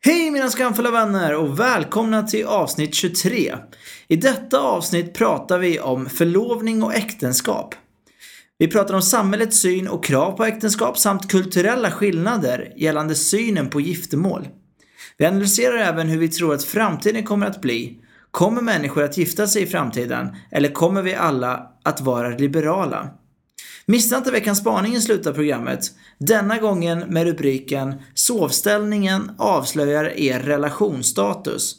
Hej mina skamfulla vänner och välkomna till avsnitt 23. I detta avsnitt pratar vi om förlovning och äktenskap. Vi pratar om samhällets syn och krav på äktenskap samt kulturella skillnader gällande synen på giftermål. Vi analyserar även hur vi tror att framtiden kommer att bli. Kommer människor att gifta sig i framtiden eller kommer vi alla att vara liberala? Missa inte veckans spaning i slutet av programmet. Denna gången med rubriken “Sovställningen avslöjar er relationsstatus”.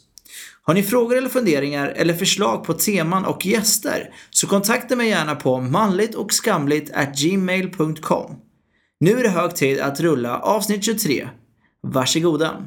Har ni frågor eller funderingar eller förslag på teman och gäster så kontakta mig gärna på manligt och skamligt gmail.com. Nu är det hög tid att rulla avsnitt 23. Varsågoda.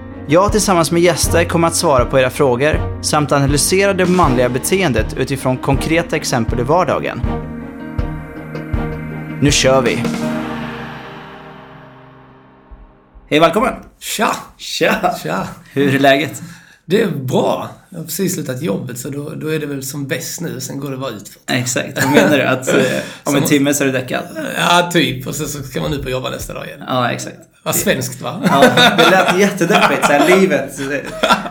Jag tillsammans med gäster kommer att svara på era frågor samt analysera det manliga beteendet utifrån konkreta exempel i vardagen. Nu kör vi! Hej välkommen! Tja! Tja! Tja! Hur är läget? Det är bra. Jag har precis slutat jobbet så då, då är det väl som bäst nu. Sen går det bara utför. Exakt, vad menar du? Att eh, om en timme så är du däckad? Ja, typ. Och sen så ska man ut och jobba nästa dag igen. Ja, exakt. Vad svenskt va? Ja, det lät jättedeppigt, såhär livet.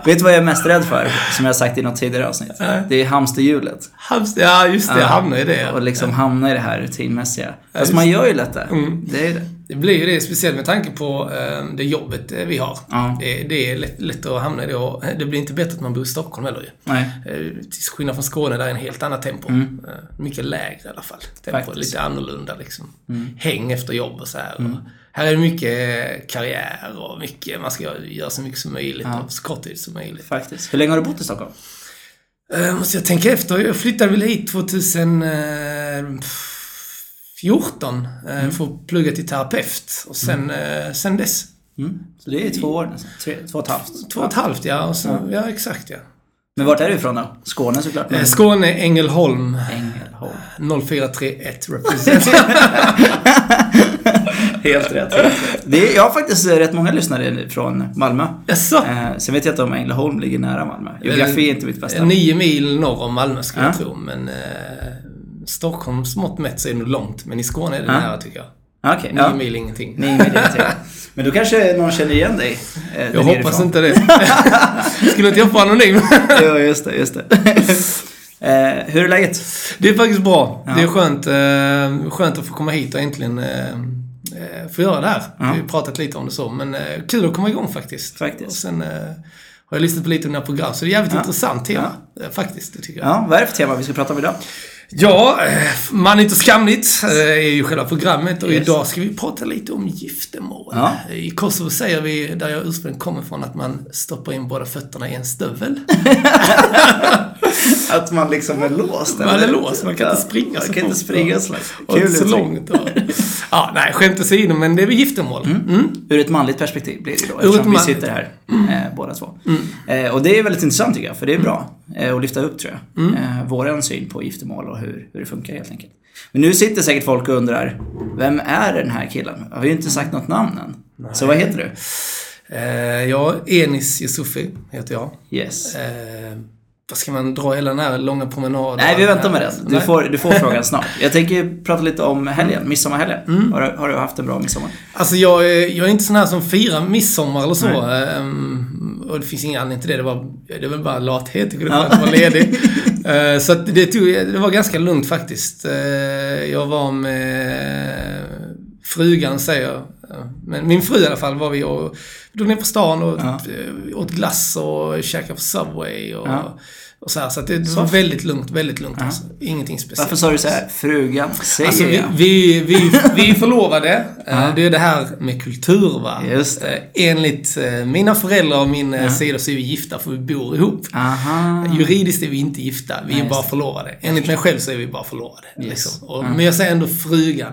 Vet du vad jag är mest rädd för? Som jag har sagt i något tidigare avsnitt. Det är hamsterhjulet. Hamster, ja, just det. Ja. Jag hamnar i det. Och liksom hamna i det här rutinmässiga. Fast man gör ju lätt det. Mm. Det är ju det. Det blir ju det, speciellt med tanke på eh, det jobbet eh, vi har. Ja. Det, det är lätt, lätt att hamna i det och det blir inte bättre att man bor i Stockholm heller ju. Nej. Eh, Till skillnad från Skåne där är en helt annat tempo. Mm. Eh, Mycket lägre i alla fall. Tempo. Mm. lite annorlunda liksom. Häng efter jobb och så här. Och här är det mycket karriär och mycket, man ska göra så mycket som möjligt Ja. och så kort tid som möjligt. Faktiskt. Hur länge har du bott i Stockholm? Uh, måste jag tänka efter. Jag flyttade väl hit 2014 eh, för att plugga till terapeut. Och sen, eh, sen dess. Mm. Så det är två år nästan. Tre, två och ett halvt. Två och ett halvt, ja. Och så, ja. exakt, ja. Men vart är du ifrån då? Skåne såklart. Eh, Men... Skåne, Ängelholm. Ängelholm. 0431 represent. Helt rätt. Det är, jag har faktiskt rätt många lyssnare från Malmö. Jaså? Eh, sen vet jag inte om Ängelholm ligger nära Malmö. Geografi är inte mitt bästa. Nio mil norr om Malmö skulle Ja. jag tro, men eh, Stockholms mått mätt så är det nog långt. Men i Skåne är det Ja. nära tycker jag. Okej, Nio ja. mil ingenting. Nio mil till. Men då kanske någon känner igen dig? eh, jag hoppas inte det. skulle inte jag vara anonym? Jo, just det, just det. eh, hur är läget? det är faktiskt bra. Ja. Det är skönt, eh, skönt att få komma hit och äntligen eh, eh, få göra det här. Vi har pratat lite om det så, men eh, kul att komma igång faktiskt. Faktiskt. Och sen eh, har jag lyssnat på lite om dina program, så det är jävligt intressant tema. Faktiskt, det tycker jag. Ja, vad är det för tema vi ska prata om idag? Ja, eh, Manligt och skamligt eh, är ju själva programmet och Yes. idag ska vi prata lite om giftermål. Ja. I Kosovo säger vi, där jag ursprungligen kommer från, att man stoppar in båda fötterna i en stövel. Att man liksom är låst? Man är låst, man kan inte springa Man så kan inte springa så Och inte så långt. Ja, nej, skämt åsido, men det är väl giftermål. Mm. Ur ett manligt perspektiv blir det då, Ur eftersom vi man- sitter här eh, båda två. Eh, och det är väldigt intressant tycker jag, för det är bra eh, att lyfta upp tror jag. Eh, våran syn på giftermål och hur, hur det funkar helt enkelt. Men nu sitter säkert folk och undrar, vem är den här killen? Jag har ju inte sagt något namn än. Så vad heter du? Eh, ja, Enis Yusufi heter jag. Yes. Eh, vad ska man dra hela den här långa promenaden? Nej, vi väntar med den. Du får, du får frågan snart. Jag tänker prata lite om helgen, midsommarhelgen. Har, du, har du haft en bra midsommar? Alltså jag, är- jag är inte sån här som firar midsommar eller så. Ehm, och det finns ingen anledning till det. Det var, det var bara lathet. Jag kunde att vara ledig. Eh, så att det, tog, det var ganska lugnt faktiskt. Eh, jag var med frugan, säger jag. Men min fru i alla fall var vi och drog ner på stan och Ja. åt glass och käkade på Subway och Ja. Och så här, så att det, det var väldigt lugnt, väldigt lugnt alltså. Ingenting speciellt. Varför sa du så här, frugan, säger Alltså vi, jag? vi, vi, vi är förlovade. Eh, Det är det här med kultur va. Just det. Eh, Enligt eh, mina föräldrar och min ja. sida så är vi gifta för vi bor ihop. Aha. Juridiskt är vi inte gifta, vi är just bara det. förlovade. Enligt mig själv så är vi bara förlovade. Liksom. Och, Men jag säger ändå frugan.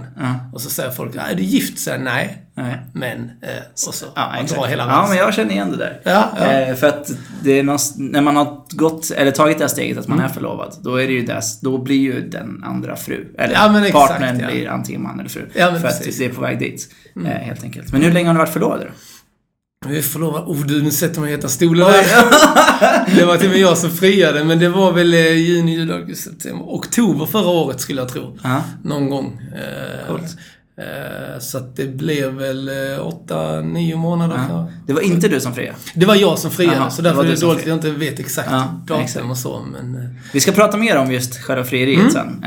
Och så säger folk, "Ja, är du gift? Så jag, nej. Nej. Men, eh, och så Ja, man drar exakt. hela ja, men jag känner igen det där. Ja, ja. Eh, för att det är när man har gått, eller tagit det här steget att man är förlovad, då är det ju dess, då blir ju den andra fru. Eller Ja, exakt, partnern ja. blir antingen man eller fru. För precis. Mm. att det är på väg dit. Eh, helt enkelt. Men hur länge har ni varit förlovade då? Vi är förlovade. Oh, du, nu sätter i heta stolen där. det var till och med jag som friade, men det var väl juni, juli, augusti, september. Oktober förra året skulle jag tro. Ja. Någon gång. Coolt. Eh, så att det blev väl eh, åtta, nio månader. Ja. Det var inte du som friade? Det var jag som friade, så det därför var är det dåligt att jag inte vet exakt Ja, datum och så. Men, eh, Vi ska prata mer om just själva frieriet Mm. sen.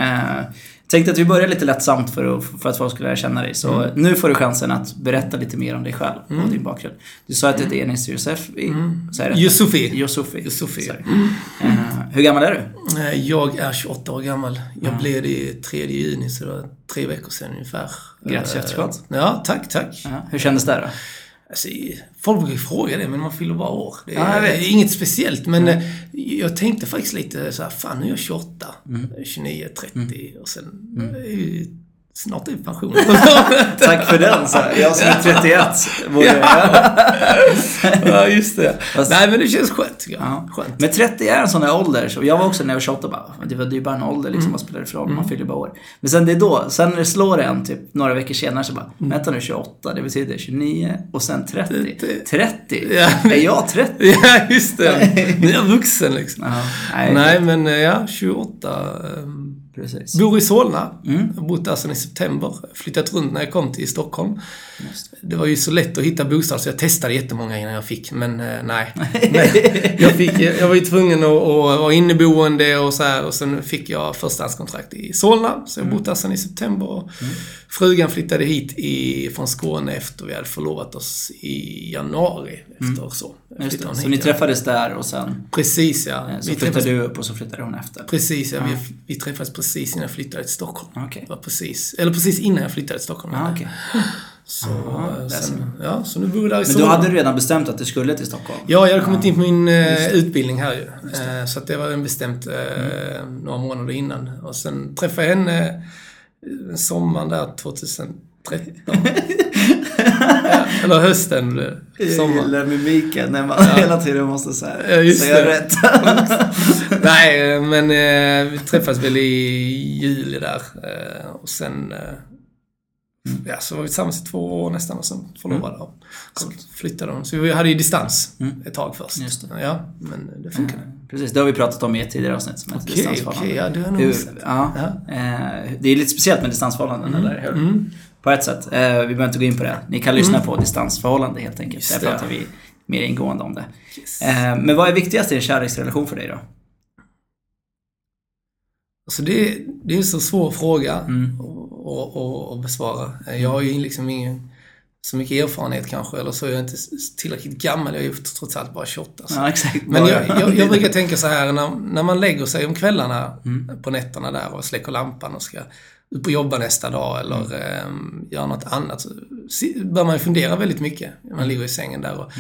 Tänkte att vi börjar lite lättsamt för att, för att folk ska lära känna dig. Så Mm. nu får du chansen att berätta lite mer om dig själv och din bakgrund. Du sa att du heter Enis Josef. i- så är det rätt? Yusufi. Yusufi. Yusufi. Eh, hur gammal är du? Eh, Jag är 28 år gammal. Jag blev det 3 juni, så det var tre veckor sedan ungefär. Grattis i Eh, efterskott. Ja, tack, tack. Ja, hur kändes det då? Alltså, folk brukar fråga det, men man fyller bara år. Det är, Ja, inget speciellt, men eh, jag tänkte faktiskt lite så här, fan nu är jag 28, Mm. 29, 30 och sen ju snart är pension. Tack för den. Så här. Jag som är 31 borde... ja, just det. Fast- Nej, men det känns skönt. tycker jag. Ja. Skönt. Men 30 är en sån där ålder. Så jag var också när jag var 28 bara, det var ju bara en ålder Mm. liksom. Vad spelar det för roll? Man fyller bara år. Men sen det är då, sen när det slår en typ några veckor senare så bara, Mm. vänta nu 28, det betyder 29 och sen 30. 30. 30? Ja. Är jag 30? Ja, just det. Nu är jag vuxen liksom. Ja, nej, Nej, men eh, ja, 28. ehm, precis. Bor i Solna. Mm. Jag bott där sedan i september. Flyttat runt när jag kom till Stockholm. Just Det var ju så lätt att hitta bostad så jag testade jättemånga innan jag fick, men eh, nej. Men jag, fick, jag var ju tvungen att, att vara inneboende och så här och sen fick jag förstahandskontrakt i Solna. Så jag har bott där sedan i september. Och Frugan flyttade hit i, från Skåne efter vi hade förlovat oss i januari. Efter så. Just det. Så ni ja. träffades där och sen Precis ja. eh, så Vi flyttade träffades, du upp och så flyttade hon efter? precis ja. Vi, vi träffades precis innan jag flyttade till Stockholm. Okej. Det var precis, eller precis innan jag flyttade till Stockholm. Ah, okej. Så, Aha, eh, sen, ja, så nu bor jag där i Men då hade du redan bestämt att du skulle till Stockholm? Ja, jag hade kommit in på min eh, utbildning här ju. Eh, så att det var en bestämt eh, Mm. några månader innan. Och sen träffade jag henne sommaren där 2013. ja, eller hösten det. Jag Sommar. gillar mimiken när man hela tiden måste så här, Ja, just säga det. rätt. Nej, men eh, vi träffades väl i juli där. Eh, och sen... Eh, Mm. Ja, så var vi tillsammans i två år nästan och sen förlovade och Så flyttade de. Så vi hade ju distans ett tag först. Mm. Just det. Ja, men det funkade. Precis, det har vi pratat om i ett tidigare avsnitt som Okej, distansförhållande. okej, ja, det har Hur, missat. ja, eh, det är lite speciellt med distansförhållanden, eller hur? Mm. På ett sätt. Eh, vi behöver inte gå in på det. Ni kan lyssna på distansförhållande helt enkelt. Just Där pratar vi mer ingående om det. Eh, men vad är viktigast i en kärleksrelation för dig då? Alltså det, det är en så svår fråga Mm. att- att- att besvara. Jag har ju liksom ingen så mycket erfarenhet kanske, eller så är jag inte tillräckligt gammal. Jag är ju trots allt bara 28. Så. Ja, exakt. Men jag, jag, jag brukar tänka så här, när, när man lägger sig om kvällarna Mm. på nätterna där och släcker lampan och ska upp och jobba nästa dag eller Mm. eh, göra något annat, så bör man ju fundera väldigt mycket när Mm. man ligger i sängen där. Och,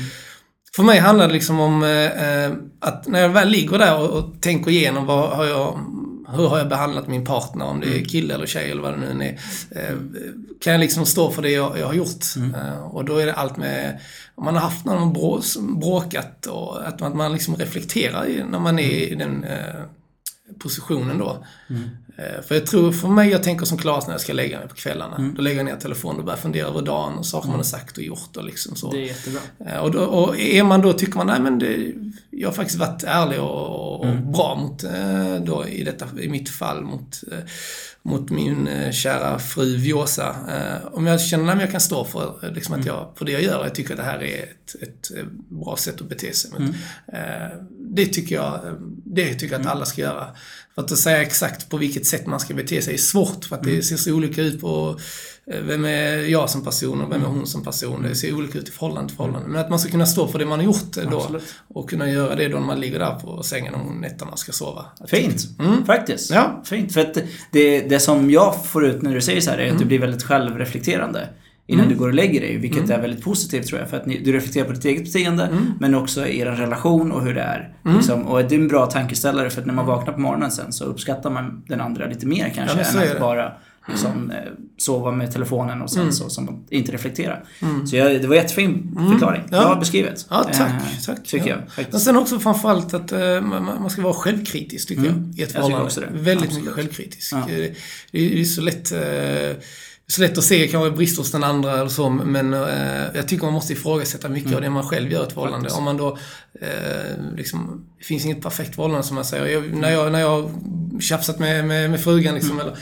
För mig handlar det liksom om eh, eh, att när jag väl ligger där och, och tänker igenom vad har jag, hur har jag behandlat min partner, om det är kille eller tjej eller vad det nu är. Eh, kan jag liksom stå för det jag, jag har gjort? Eh, och då är det allt med, om man har haft någon brå, bråkat och att man, att man liksom reflekterar när man är i den eh, positionen då. Eh, För jag tror, för mig, jag tänker som Claes när jag ska lägga mig på kvällarna. Då lägger jag ner telefonen och börjar fundera över dagen och saker man har sagt och gjort och liksom så. Det är jättebra. Eh, Och, då, och är man då, tycker man, nej men det, jag har faktiskt varit ärlig och, och Mm. bra mot, eh, då i detta, i mitt fall, mot, eh, mot min eh, kära fru Viosa. Eh, Om jag känner att jag kan stå för, eh, liksom Mm. att jag, för det jag gör, jag tycker att det här är ett, ett eh, bra sätt att bete sig. Men, Mm. eh, det tycker jag, eh, det tycker jag att alla ska göra. För att säga exakt på vilket sätt man ska bete sig är svårt för att Mm. det ser så olika ut på eh, vem är jag som person och vem är hon som person. Det ser olika ut i förhållande till förhållande. Men att man ska kunna stå för det man har gjort då. Absolut. Och kunna göra det då när man ligger där på sängen om nätterna ska sova. Fint, faktiskt. Ja. Fint. För att det, det som jag får ut när du säger så här är att du blir väldigt självreflekterande innan du går och lägger dig, vilket är väldigt positivt tror jag. För att ni, du reflekterar på ditt eget beteende, men också er relation och hur det är. Liksom. Och det är en bra tankeställare för att när man vaknar på morgonen sen så uppskattar man den andra lite mer kanske, än att det. bara liksom, eh, sova med telefonen och sen så som inte reflektera. Så jag, det var jättefin förklaring. Ja. Bra beskrivet. Ja, tack. Eh, tack Tycker ja. jag Men sen också framförallt att eh, man, man ska vara självkritisk, tycker jag. I ett Mm. tycker också det. Väldigt Absolut. mycket självkritisk. Ja. Eh, Det, är, det är så lätt, eh, så lätt att se kanske brister hos den andra eller så, men eh, jag tycker man måste ifrågasätta mycket Mm. av det man själv gör i ett förhållande. Om man då, eh, liksom, det finns inget perfekt förhållande som man säger. Jag, när, jag, när jag tjafsat med, med, med frugan liksom, Mm. eller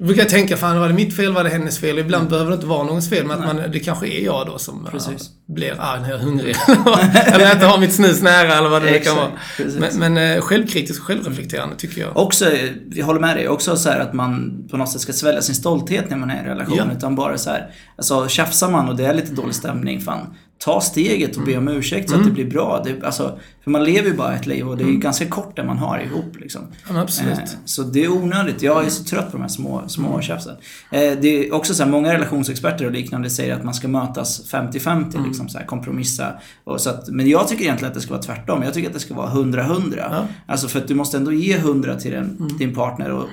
då brukar jag tänka, fan var det mitt fel, var det hennes fel? Ibland behöver det inte vara någons fel, men att man, det kanske är jag då som Precis. blir arg när jag är hungrig. eller inte har mitt snus nära eller vad det nu kan vara. precis. Men, men eh, självkritisk och självreflekterande tycker jag. Också, jag håller med dig, också så att man på något sätt ska svälja sin stolthet när man är i en relation. Ja. Utan bara så här, alltså tjafsar man och det är lite dålig stämning, fan. Ta steget och be om ursäkt så att det blir bra. Det, alltså, för man lever ju bara ett liv och det är ju ganska kort det man har ihop liksom. Ja, absolut. Eh, Så det är onödigt. Jag är så trött på de här små, små tjafsen. Eh, Det är också så här, många relationsexperter och liknande säger att man ska mötas 50-50, liksom så här, kompromissa. Och så att, men jag tycker egentligen att det ska vara tvärtom. Jag tycker att det ska vara 100-100. Ja. Alltså för att du måste ändå ge 100 till den, din partner och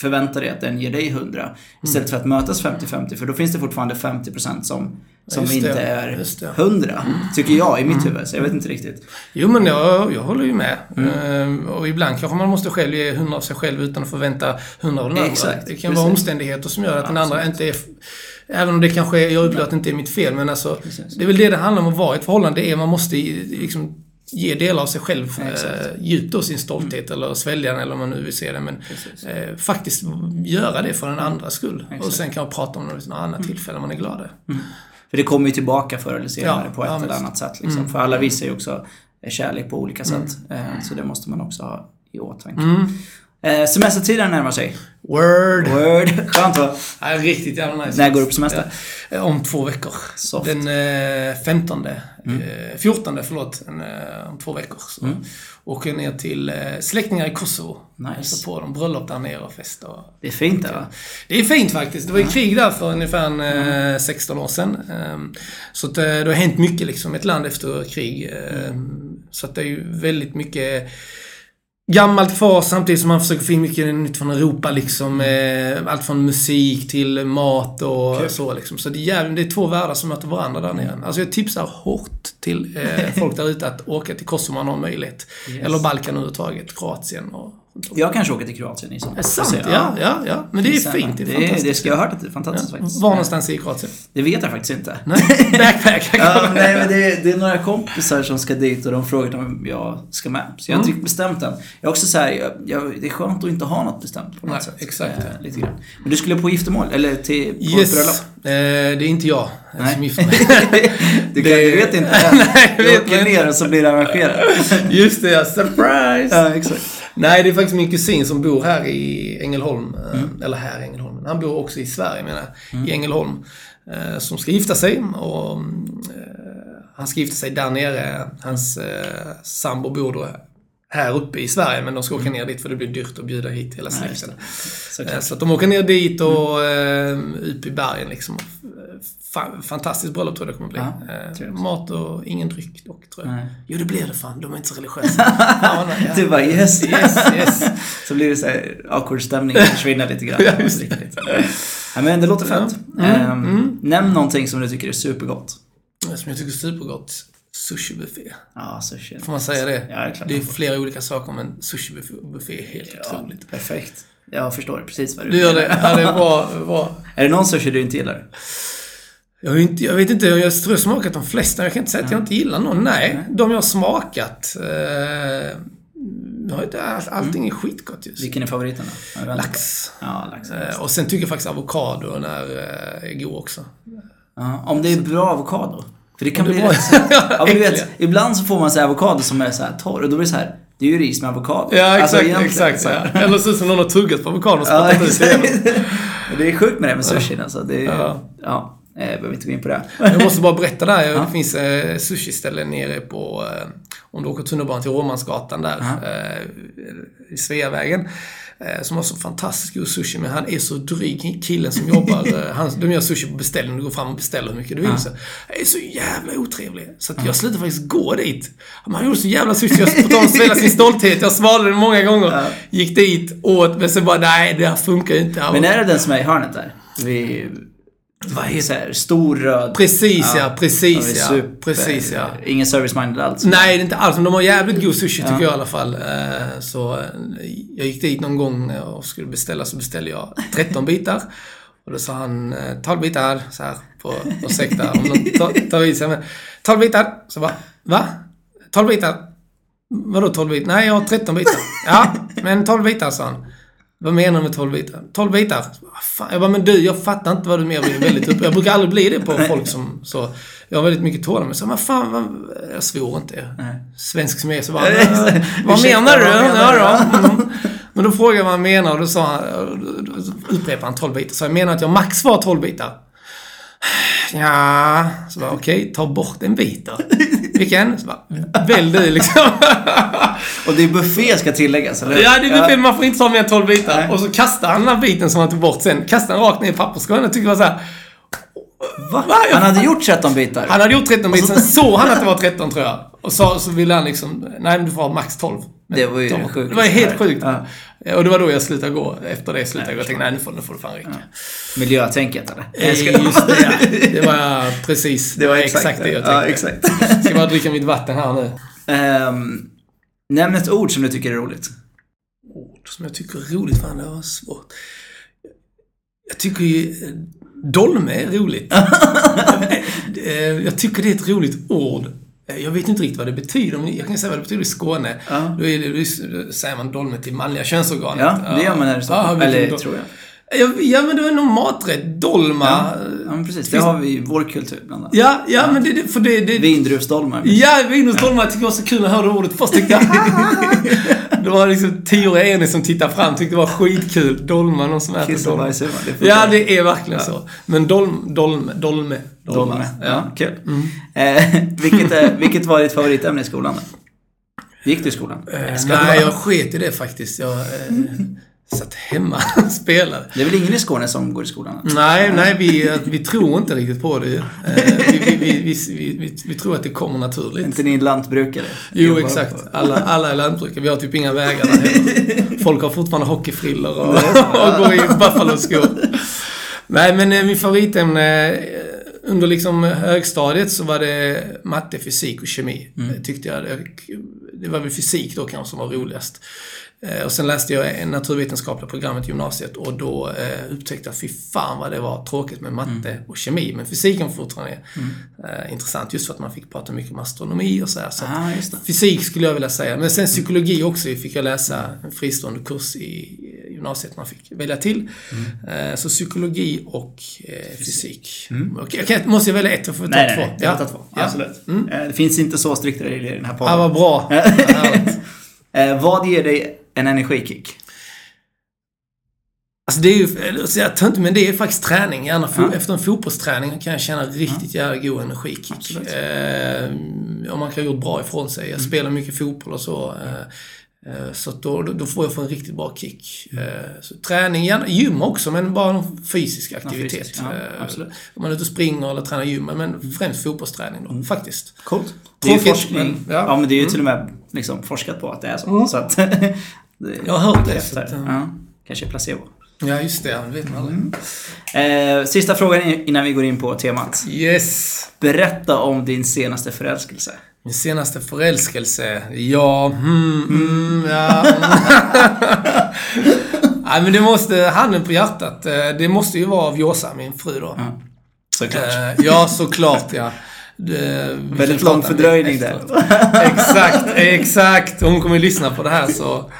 förvänta dig att den ger dig 100. Istället för att mötas 50-50, för då finns det fortfarande 50% som, som det. inte är det. 100. Tycker jag i mitt huvud, så jag vet inte riktigt. Jo, men jag, jag håller ju med. Mm. Ehm, och ibland kanske man måste själv ge 100 av sig själv utan att förvänta 100 av den andra. Exakt, Det kan precis. vara omständigheter som gör att den andra inte är... Även om det kanske är, jag upplever att det inte är mitt fel, men alltså... Precis. Det är väl det det handlar om att vara i ett förhållande. Det är man måste liksom ge delar av sig själv. Mm. eh, djupt av sin stolthet eller svälja den eller vad man nu vill se det. Men eh, faktiskt göra det för den andras skull. Och Exakt. Mm. sen kan man prata om det vid något annat tillfälle om man är glad. För det kommer ju tillbaka förr eller senare Ja, på ett ja, eller annat sätt. Liksom. För alla visar ju också kärlek på olika sätt. Eh, Så det måste man också ha i åtanke. Eh, Semestertiden närmar sig. Word! Word. Skönt va? Ja, riktigt jävla nice. När går du på semester? Ja, Om två veckor. Soft. Mm. Den eh, 15. Eh, 14 förlåt. Eh, om två veckor. Så åker ner till eh, släktingar i Kosovo. Nice. Hälsar på dem. Bröllop där nere och fest. Och, Det är fint det va? det är fint faktiskt. Det var ju krig där för ungefär en, eh, 16 år sedan. Ehm, Så att, eh, det har hänt mycket liksom. Ett land efter krig. Ehm, Så att det är ju väldigt mycket gammalt kvar samtidigt som man försöker få in mycket nytt från Europa liksom. Eh, allt från musik till mat och Kul. så liksom. Så det är, jävligt, det är två världar som möter varandra där nere. Alltså jag tipsar hårt till eh, folk där ute att åka till Kosovo om man har möjlighet. Yes. Eller Balkan överhuvudtaget. Kroatien och Jag kanske åker till Kroatien i sommar. Det är sant, ja, ja, ja. Men det är Sen, fint. Det är det, fantastiskt. det ska jag ha hört att det är fantastiskt faktiskt. Var någonstans i Kroatien? Det vet jag faktiskt inte. Nej, backpack. Ja, nej, men det, det är några kompisar som ska dit och de frågar om jag ska med. Så jag har inte riktigt bestämt än. Jag är också så här, jag, jag, det är skönt att inte ha något bestämt på något Nej, sätt. exakt. Eh, lite grann. Men du skulle på giftermål? Eller till på Yes. bröllop? Eh, det är inte jag Nej. som gifter mig. du, kan, Det- du vet inte än. Nej, jag vet åker inte. ner och så blir det arrangerat. Just det, ja. Surprise! ja, exakt. Nej, det är faktiskt min kusin som bor här i Ängelholm. eh, Mm. Eller här i Ängelholm. Han bor också i Sverige menar jag. I Ängelholm. eh, Som ska gifta sig. Och, eh, han ska gifta sig där nere. Hans sambo bor då här uppe i Sverige. Men de ska åka ner dit för det blir dyrt att bjuda hit hela Mm. Släkten. Så att de åker ner dit och eh, upp i bergen liksom. Fan, fantastiskt bröllop tror jag det kommer bli. Ja, Eh, mat och ingen dryck dock, tror jag. Nej. Jo, det blir det fan. De är inte så religiösa. ja, nej, ja. Du bara yes. Yes, yes. så blir det så här awkward stämning, försvinner lite grann. Ja, just det. Men det låter fett. Mm, Ehm, Nämn någonting som du tycker är supergott. Som jag tycker är supergott. Sushibuffé. Ja, sushi. Får man säga det? Ja, det är klart det är flera olika saker, men sushibuffé är helt Ja, otroligt. perfekt. Jag förstår precis vad du Du gör det? menar. Ja, det är bra. bra. Är det någon sushi du inte gillar? Jag, inte, jag vet inte, jag tror jag smakat de flesta. Jag kan inte säga att jag inte gillar någon. Nej, de jag har smakat. Eh, all- allting är skitgott just. Vilken är favoriten då? Lax. Ja, lax. Eh, och sen tycker jag faktiskt avokado är, eh, är god också. Ja, om det är bra avokado. För det kan det bli rätt så- ja, men vet. Ibland så får man så avokado som är så här torr och då blir det så här Det är ju ris med avokado. Ja, exakt. Alltså, exakt så här. ja. Eller så som någon har tuggat på avokadon och Ja, spottat ut det. Det är sjukt med det med sushin alltså. Det är, ja. Ja. Jag behöver inte gå in på det. Jag måste bara berätta där. Ja. Det finns eh, sushi-ställen nere på, eh, om du åker tunnelbanan till Råmansgatan där, Ja. eh, i Sveavägen. Eh, som har så fantastiskt god sushi, men han är så dryg, killen som jobbar. eh, han, de gör sushi på beställning, du går fram och beställer hur mycket du vill. Ja. Så, jag är så jävla otrevlig. Så att jag slutade faktiskt gå dit. Han gjorde så jävla sushi, jag att svälja sin stolthet, jag svalde det många gånger. Ja. Gick dit, åt, men sen bara, nej det här funkar ju inte. Men är det den som är i hörnet där? Vi, vad heter så här, Stor röd. Precis ja, Ja. precis Ja, super- Precis ja. Ingen service-minded alls. Nej, det är inte alls. Men de har jävligt god sushi tycker Ja. jag i alla fall. Eh, Så eh, jag gick dit någon gång och skulle beställa, så beställde jag 13 bitar. Och då sa han, eh, 12 bitar, så här, på ursäkta om någon tar, tar i sig. Men 12 bitar. Så bara, va? 12 bitar? Vadå 12 bitar? Nej, jag har 13 bitar. Ja, men 12 bitar, sa han. Vad menar du med 12 bitar? 12 bitar? Vad Fan. Jag bara, men du, jag fattar inte vad du menar. Blir väldigt upp. jag brukar aldrig bli det på folk som så. Jag har väldigt mycket tålamod. Men så, men fan, vad, jag svor inte. Nej. Svensk som jag är så bara, vad menar du? vad menar du? Ja, då. Mm. Men då frågade jag vad han menar och då sa han, då upprepade han 12 bitar. Så jag menar att jag max var 12 bitar. Ja, så bara okej, ta bort en bit då. Vilken? Så bara, välj du liksom. Och det är buffé ska tilläggas, eller? Ja, det är buffé, man får inte ta mer än 12 bitar. Nej. Och så kastar han den här biten som han tog bort sen. Kastar den rakt ner i papperskorgen. Jag tycker var så här. Va? Han hade gjort 13 bitar? Han hade gjort 13 bitar, sen såg han att det var 13 tror jag. Och så, så ville han liksom, nej men du får ha max 12. Men Det var ju 12. sjukt. Det var helt sjukt. Ja. Och det var då jag slutade gå. Efter det slutade jag gå. Jag tänkte, nej nu får, nu får det fan räcka. Miljötänket, eller? Eh, Just det, ja. Det var precis. Det var exakt, det jag tänkte. Ja, exakt. Ska bara dricka mitt vatten här nu. Um, nämn ett ord som du tycker är roligt. Ord som jag tycker är roligt. Fan, det var svårt. Jag tycker ju... Dolme är roligt. Eh, jag tycker det är ett roligt ord. Eh, Jag vet inte riktigt vad det betyder, men jag kan säga vad det betyder i Skåne. Ja. Då, det, då säger man dolme till manliga könsorganet. Ja, det gör man här i Stockholm. Eller, tror jag. Ja, ja, men det är nog maträtt. Dolma. Ja, ja men precis. Det har vi i vår kultur, bland annat. Ja, ja, men det, det, för det, det, Vindruvsdolmar. Ja, Vinhusdolmar jag tycker det var så kul när jag hörde ordet först. Tyckte jag, det var liksom tioåriga Enis som tittade fram, tyckte det var skitkul. Dolma, någon som äter Kiss dolma. bajs, det. Ja, det är verkligen så. Men dolm, dolme, dolme. Dolme. Ja, Ja. kul. Eh, vilket, är, vilket var ditt favoritämne i skolan? Gick du i skolan? Eh, nej, jag sket i det faktiskt. Jag eh, satt hemma och spelade. Det är väl ingen i Skåne som går i skolan? Nej, nej, vi, vi tror inte riktigt på det. Eh, vi, vi, vi, vi, tror att det kommer naturligt. inte ni lantbrukare? Jo, exakt. Alla, alla är lantbrukare. Vi har typ inga vägar där heller. Folk har fortfarande hockeyfrillor och, och går i Buffalo-skor. Nej, men eh, min favoritämne eh, under liksom högstadiet så var det matte, fysik och kemi. Mm. Tyckte jag. Det var väl fysik då kanske som var roligast. Eh, Och sen läste jag en naturvetenskapliga programmet i gymnasiet och då eh, upptäckte jag fy fan vad det var tråkigt med matte Mm. och kemi. Men fysiken fortfarande är eh, intressant just för att man fick prata mycket om astronomi och så här. Så Ah. Fysik skulle jag vilja säga. Men sen psykologi också fick jag läsa en fristående kurs i gymnasiet man fick välja till. Mm. Eh, Så psykologi och eh, fysik. Okej, jag kan, måste jag välja ett? Jag får ta Nej, nej, två. nej. Jag tar två. Ja. Absolut. Mm. Eh, Det finns inte så strikta regler i den här Ja, podden. vad bra. Ja, härligt. Eh, vad ger dig en energikick? Alltså det är ju, så jag inte, men det är faktiskt träning. Gärna Ja. Efter en fotbollsträning kan jag känna riktigt jävla god energikick. Eh, om man kan ha gjort bra ifrån sig. Jag spelar mycket fotboll och så. Eh, eh, så då, då- får jag få en riktigt bra kick. Eh, så träning, gärna gym också, men bara någon fysisk aktivitet. fysisk, ja, Eh, absolut. Om man är ute och springer eller tränar gym, men främst fotbollsträning då, faktiskt. Coolt. Det är ju Tråkigt, forskning. men- ja. ja. men det är ju till och med liksom forskat på att det är så. så att, det, Jag har hört det, så att, ja. Kanske placebo. Ja, just det. Det vet man aldrig. Eh, sista frågan innan vi går in på temat. Yes! Berätta om din senaste förälskelse. Min senaste förälskelse? Ja, hmm, mm, ja. Nej, men det måste, handen på hjärtat, eh, det måste ju vara Vjosa, min fru då. Ja. Såklart. Eh, Ja, såklart ja. Väldigt lång fördröjning där. Exakt, exakt. Hon kommer ju lyssna på det här så...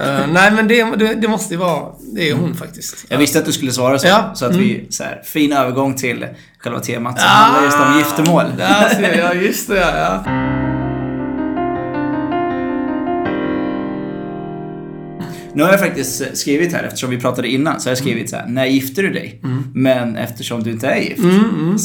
eh, nej, men det, det, det måste ju vara... Det är hon faktiskt. Jag visste att du skulle svara så. Ja. Så att vi, så här, fin övergång till själva temat som Ah, handlar just om giftermål. Jag, just det ja. Nu har jag faktiskt eh, skrivit här, eftersom vi pratade innan, så har jag skrivit så här, när gifter du dig? Men eftersom du inte är gift,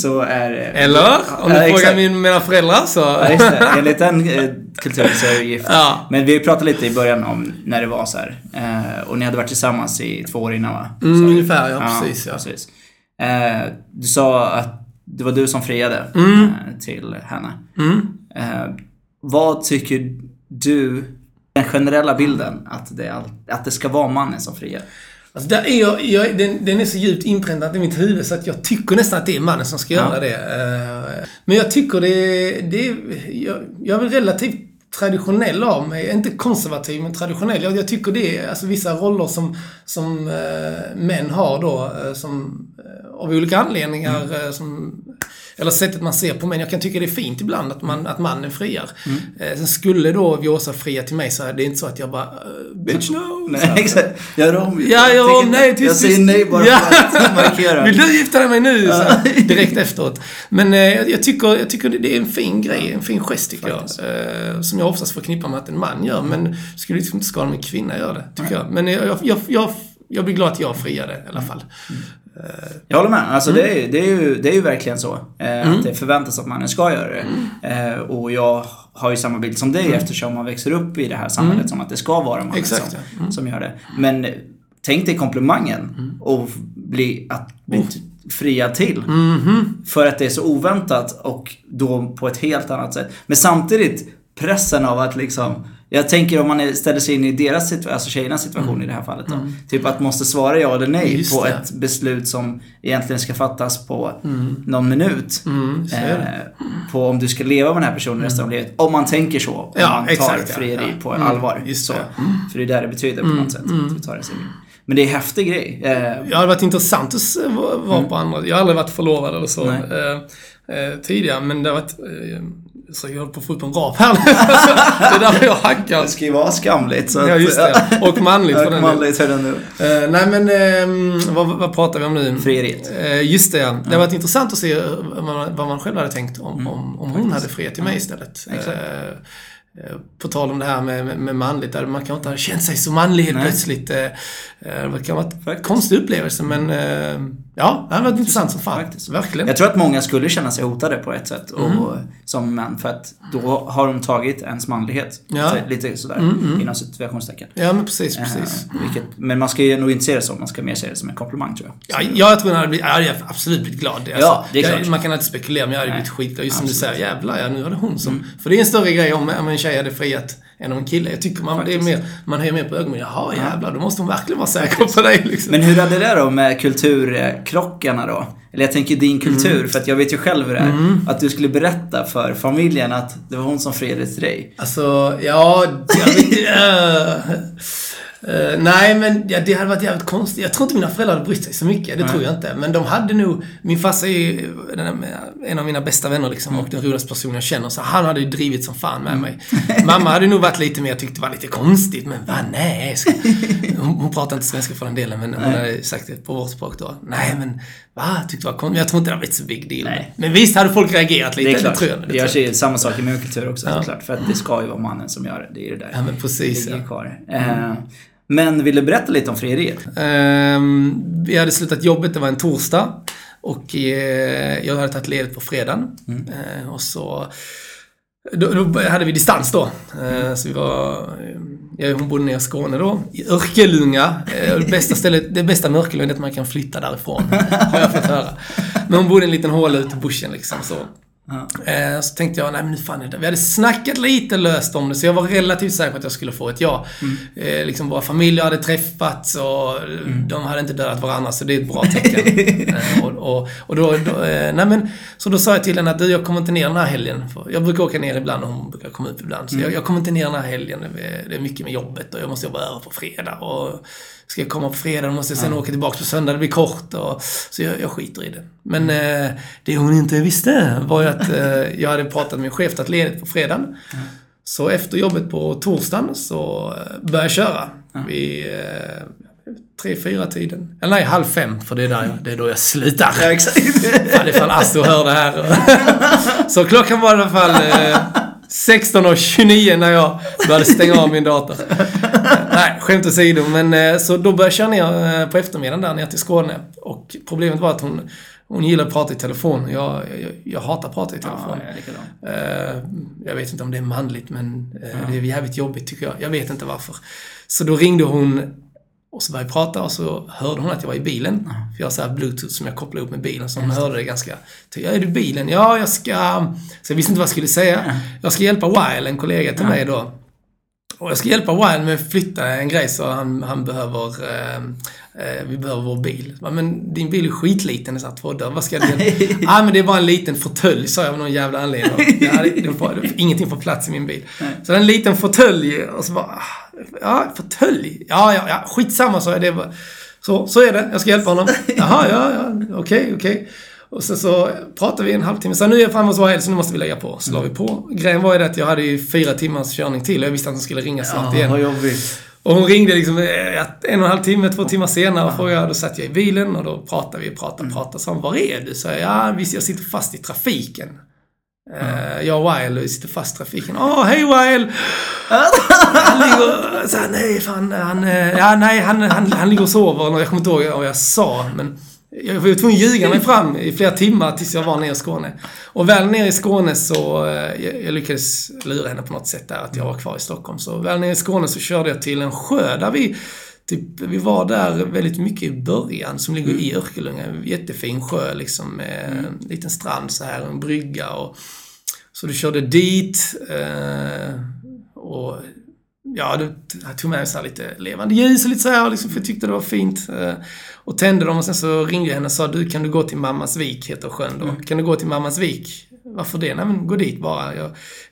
så är... eh, Eller? Om du Ja, frågar min, mina föräldrar så... Ja, just det. Enligt den eh, kulturen så är du gift. Ja. Men vi pratade lite i början om när det var så här. Eh, och ni hade varit tillsammans i två år innan va? Mm, ungefär, ja, precis, ja. precis. Eh, du sa att det var du som friade Mm. eh, till henne. Vad tycker du, den generella bilden, att det, all, att det ska vara mannen som friar? Alltså där är jag, jag, den, den är så djupt inpräntad i mitt huvud så att jag tycker nästan att det är mannen som ska göra det. Eh, Men jag tycker det, det är... Jag, jag är väl relativt traditionell av mig. Inte konservativ, men traditionell. Jag, jag tycker det är alltså vissa roller som, som eh, män har då, eh, som av olika anledningar, eh, som, eller sättet man ser på män. Jag kan tycka det är fint ibland att, man, att mannen friar. Eh, sen skulle då Vjosa fria till mig så är det inte så att jag bara eh, Bitch no! Nej, här. exakt. Gör om. Ja, Jag ja, tänker- nej, tyst, Jag säger nej bara Ja. för att markera. Vill du gifta dig med mig nu? Så här, direkt efteråt. Men eh, jag, jag tycker, jag tycker det är en fin grej, en fin gest tycker Faktiskt. jag. Eh, som jag oftast förknippar med att en man gör, men skulle liksom inte skada om en kvinna gör det, tycker jag. Men jag, jag, jag, jag blir glad att jag friade i alla fall. Jag håller med. Alltså Mm. det, är, det, är ju, det är ju verkligen så. Eh, Att det förväntas att mannen ska göra det. Mm. Eh, och jag har ju samma bild som dig eftersom man växer upp i det här samhället som att det ska vara mannen Mm. Exakt, som, ja. Mm. som gör det. Men eh, tänk dig komplimangen och bli, att bli t- friad till. Mm-hmm. För att det är så oväntat och då på ett helt annat sätt. Men samtidigt pressen av att liksom jag tänker om man ställer sig in i deras situation, alltså tjejernas situation i det här fallet då. Typ att måste svara ja eller nej Mm. Just på det. ett beslut som egentligen ska fattas på någon minut. Mm. Mm. Eh, på om du ska leva med den här personen resten av livet. Om man tänker så. Om Ja, man tar exakt, frieri Ja. på Mm, allvar. just så. det. För det är det det betyder på något sätt. Att vi tar det seriöst. Men det är en häftig grej. Eh, Det hade varit intressant att vara på andra. Jag har aldrig varit förlovad eller så eh, eh, tidigare, men det har varit... Så jag håller på att få upp en rap här nu. Det är därför jag hackar. det ska ju vara skamligt. Så Ja, att- just det. Och manligt för den manligt för den nu. Eh, nej men, ehm, vad, vad pratar vi om nu? Frieriet. Eh, just det, ja. Det har varit intressant att se vad man, själv hade tänkt om, om, om hon hade friat till mig istället. Exakt. Eh, eh, på tal om det här med, med, med manligt, där man kanske inte har känt sig så manlig helt plötsligt. Det kan vara en konstig upplevelse, men ja, det har varit intressant som fan. Faktiskt. Verkligen. Jag tror att många skulle känna sig hotade på ett sätt och, Mm. som män för att då har de tagit ens manlighet. Ja. Så, lite sådär, inom situationstecken. Ja, men precis, precis. Eh, vilket, men man ska ju nog inte se det så, man ska mer se det som en komplimang tror jag. Ja, jag tror jag hade, blivit, jag hade absolut blivit glad. Alltså, Ja, det är jag, klart. man kan alltid spekulera, men jag hade blivit skitglad. Just som du Absolut. säger, jävlar ja, nu var det hon som... För det är en större grej om, om en tjej hade friat än om en kille. Jag tycker man, det är mer, man höjer mer på ögonen. Jaha, jävlar, då måste hon verkligen vara säker på dig liksom. Men hur är det där då med kulturkrockarna då? Eller jag tänker din kultur, Mm. för att jag vet ju själv hur det är. Att du skulle berätta för familjen att det var hon som friade till dig. Alltså, ja, jag vet eh, nej, men ja, det hade varit jävligt konstigt. Jag tror inte mina föräldrar hade brytt sig så mycket. Det tror jag inte. Men de hade nog... Min farsa är ju en av mina bästa vänner liksom och den roligaste personen jag känner. Så han hade ju drivit som fan med mig. Mamma hade nog varit lite mer, tyckt det var lite konstigt. Men va, nej. Ska... Hon, hon pratar inte svenska för den delen, men hon hade sagt det på vårt språk då. Nej, men va, tyckte det var konstigt. Men jag tror inte det hade blivit så big deal. Nej. Men visst hade folk reagerat lite. Det är klart. tror jag. Det Det görs ju samma sak i min kultur också Ja. såklart. För att det ska ju vara mannen som gör det. Det är ju det där. Ja, men precis. Det ligger kvar. Eh, men vill du berätta lite om frieriet? Ehm, vi hade slutat jobbet, det var en torsdag. Och eh, jag hade tagit ledigt på fredagen. Eh, och så... Då, då hade vi distans då. Eh, så vi var... Jag och hon bodde nere i Skåne då. I Örkelljunga. Eh, det bästa stället, det bästa med Örkelljunga är att man kan flytta därifrån. Har jag fått höra. Men hon bodde i en liten håla ute i bushen liksom. Så. Eh, Så tänkte jag, nej men nu fan är det. Vi hade snackat lite löst om det, så jag var relativt säker på att jag skulle få ett ja. Eh, liksom våra familjer hade träffats och de hade inte dödat varandra, så det är ett bra tecken. eh, och, och, och då, då, nej men, så då sa jag till henne att du, jag kommer inte ner den här helgen. För jag brukar åka ner ibland och hon brukar komma upp ibland. Så jag, jag kommer inte ner den här helgen. Det är, det är mycket med jobbet och jag måste jobba över på fredag. Och ska jag komma på fredag, måste jag sen åka tillbaka på söndag. Det blir kort. Och, så jag, jag skiter i det. Men eh, det hon inte visste var ju att eh, jag hade pratat med min chef att ledigt på fredagen. Så efter jobbet på torsdagen så eh, började jag köra. Vid eh, tre, fyra tiden. Eller nej, halv fem, för det är, där jag, det är då jag slutar. Ja, exakt. Fan, ifall Asto hör det här. Så klockan var i alla fall eh, 16.29 när jag började stänga av min dator. Skämt åsido. Men eh, så då började jag köra ner eh, på eftermiddagen där ner till Skåne. Och problemet var att hon, hon gillar att prata i telefon. Jag, jag, jag hatar att prata i telefon. Ja, jag. Eh, jag vet inte om det är manligt, men eh, det är jävligt jobbigt tycker jag. Jag vet inte varför. Så då ringde hon och så började vi prata och så hörde hon att jag var i bilen. För jag har så här bluetooth som jag kopplar upp med bilen, så hon hörde det ganska... Ja, är du i bilen? Ja, jag ska... Så jag visste inte vad jag skulle säga. Jag ska hjälpa Weil, en kollega till mig då. Och jag ska hjälpa Weil med att flytta en grej så han, han behöver... Eh, eh, vi behöver vår bil. Men din bil är skitliten, så här två dörrar. Vad ska göra? Ja, men det är bara en liten fåtölj, sa jag av någon jävla anledning. Ja, det, det får, det, ingenting får plats i min bil. Så det är en liten fåtölj och så bara... ah, Ja, fåtölj? Ja, ja, ja, skitsamma, sa jag. Det var, så, så är det. Jag ska hjälpa honom. Jaha, ja, ja, okej, okej. Och sen så pratade vi en halvtimme. Så nu är jag framme hos Wild, så nu måste vi lägga på. Så la vi på. Grejen var ju det att jag hade ju fyra timmars körning till och jag visste att hon skulle ringa snart Ja, igen. vad jobbigt. Och hon ringde liksom eh, en och en halv timme, två timmar senare och frågade. Då satt jag i bilen och då pratade vi, pratade, pratade. Så hon, var är du? Så jag, ja visst jag sitter fast i trafiken. Uh, jag och Weil sitter fast i trafiken. Åh, hej Weil! han ligger... Så här, nej, fan, han... eh, Ja, nej, han, han, han ligger och sover. Och Jag kommer inte ihåg vad jag sa, men... Jag var tvungen att ljuga mig fram i flera timmar tills jag var nere i Skåne. Och väl nere i Skåne så... eh, Jag, jag lyckades lura henne på något sätt där, att jag var kvar i Stockholm. Så väl nere i Skåne så körde jag till en sjö där vi... Typ, vi var där väldigt mycket i början, som ligger i Örkelljunga. En jättefin sjö liksom, med en liten strand så här, en brygga och... Så du körde dit eh, och ja, du jag tog med så lite levande ljus och lite så här, liksom, för jag tyckte det var fint. Eh, och tände dem och sen så ringde jag henne och sa du kan du gå till Mammas vik, heter sjön då. Kan du gå till Mammas vik? Varför det? Nej men gå dit bara. Jag,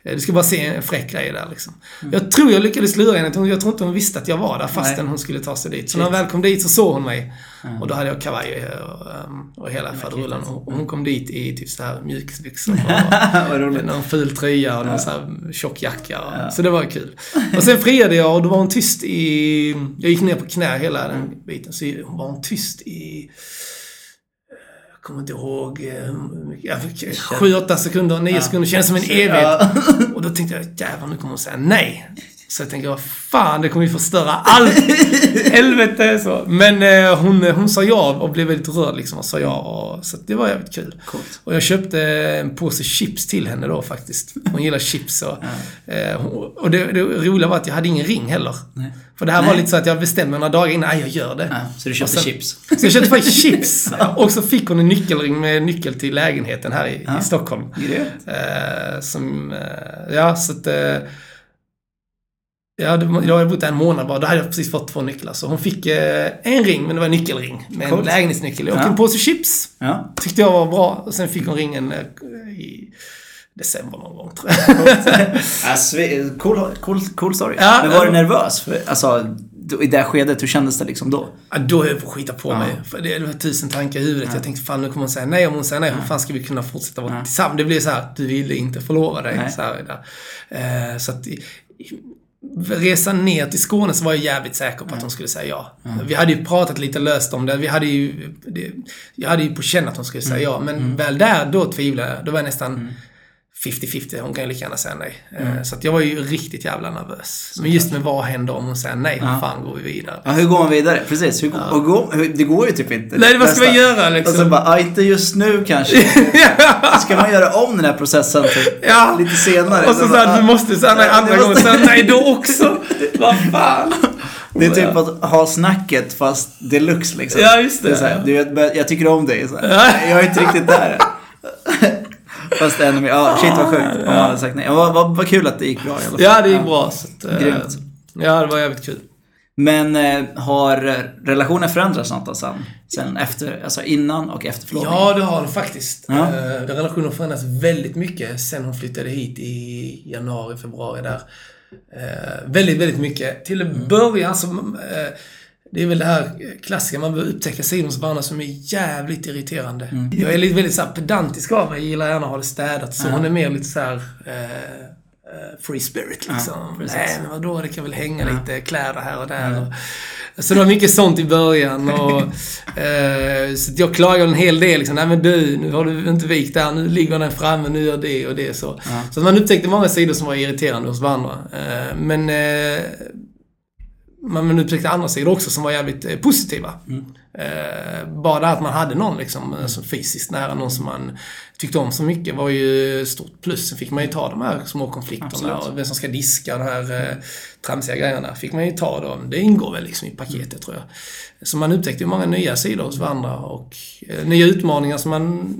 eh, du ska bara se en fräck grej där liksom. Jag tror jag lyckades lura henne. Jag tror inte hon visste att jag var där fastän hon skulle ta sig dit. Så när hon väl kom dit så såg hon mig. Och då hade jag kavaj och, ehm, och hela faderullan. Och hon kom dit i typ så här mjukisbyxor och någon ful tröja och någon så här tjock jacka. Och, Så det var kul. Och sen friade jag och då var hon tyst i... Jag gick ner på knä hela den biten. Så var hon tyst i... Kommer inte ihåg. eh, Jag fick sju, åtta sekunder, nio sekunder. Kändes som en evighet. Och då tänkte jag, jävlar nu kommer hon säga nej. Så jag tänkte, vad fan, det kommer ju förstöra allt. Helvete så. Men eh, hon, hon sa ja och blev väldigt rörd liksom och sa ja. Och, så det var jävligt kul. Coolt. Och jag köpte en påse chips till henne då faktiskt. Hon gillar chips och... eh, hon- och det, det roliga var att jag hade ingen ring heller. För det här var Nej. lite så att jag bestämde några dagar innan, nej jag gör det. Ja, så du köpte sen- chips? Så jag köpte faktiskt chips. Och så fick hon en nyckelring med nyckel till lägenheten här i, i Stockholm. Eh, som, eh, ja, så att... Eh, ja, det, jag hade bott en månad bara. Då hade jag precis fått två nycklar. Så hon fick eh, en ring, men det var en nyckelring. Med en Coolt. lägenhetsnyckel. Och Ja. en påse chips. Ja. Tyckte jag var bra. Och sen fick hon ringen eh, i december någon gång, tror jag. Ja, cool, cool, cool story. Ja, Men var ja. du nervös? För, alltså, i det här skedet, hur kändes det liksom då? Ja, då höll jag på att skita på mig. För det, det var tusen tankar i huvudet. Jag tänkte, fan nu kommer hon säga nej. Om hon säger nej, hur fan ska vi kunna fortsätta vara tillsammans? Det blir så här, du ville inte förlova dig. Nej. Så, här. Eh, så att, resan ner till Skåne så var jag jävligt säker på att hon skulle säga ja. Vi hade ju pratat lite löst om det. Vi hade ju, det, jag hade ju på känn att hon skulle säga ja. Men väl där, då tvivlade jag. Då var jag nästan 50-50. Hon kan ju lika gärna säga nej. Eh, Så att jag var ju riktigt jävla nervös. Men just med vad händer om hon säger nej? Hur fan går vi vidare? Ja, hur går man vidare? Precis. Hur, och gå, hur, det går ju typ inte. Nej, vad ska vi göra liksom? Och så bara, ja, inte just nu kanske. Ska man göra om den här processen typ, Ja. lite senare? Och så bara, såhär, du måste säga nej Ja, andra det gången, säga nej då också. Vad fan. Det är typ att ha snacket fast deluxe liksom. Ja, just det. är så här, du jag tycker om dig. Så här. Jag är inte riktigt där. Fast ännu mer. Ja, shit vad sjukt om man hade sagt nej. Ja, Vad, vad, vad kul att det gick bra i alla fall. Ja, det gick bra. Så att, eh, Grymt. Ja, det var jävligt kul. Men eh, har eh, relationen förändrats något sen? Sen efter, alltså innan och efter förlovningen? Ja, det har den faktiskt. Ja. Eh, relationen har förändrats väldigt mycket sen hon flyttade hit i januari, februari där. Eh, väldigt, väldigt mycket. Till en början så... Det är väl det här klassiska, man behöver upptäcka sidor hos varandra som är jävligt irriterande. Jag är lite väldigt så här pedantisk av mig, jag gillar gärna att ha det städat. Så hon är mer lite så här... Eh, eh, free spirit liksom. precis. Nej, men vadå, det kan väl hänga lite kläder här och där. Och, så det var mycket sånt i början. Och, eh, så jag klagade en hel del. Liksom, Nej men du, nu har du inte vikt där. Nu ligger den framme, nu gör det och det. Så, så man upptäckte många sidor som var irriterande hos varandra. Eh, men... Eh, man upptäckte andra sidor också som var jävligt eh, positiva. Mm. Eh, bara att man hade någon liksom, alltså, fysiskt nära, någon som man tyckte om så mycket var ju stort plus. Sen fick man ju ta de här små konflikterna Absolut. och vem som ska diska de här eh, tramsiga grejerna. Fick man ju ta dem. Det ingår väl liksom i paketet tror jag. Så man upptäckte ju många nya sidor hos varandra och eh, nya utmaningar som man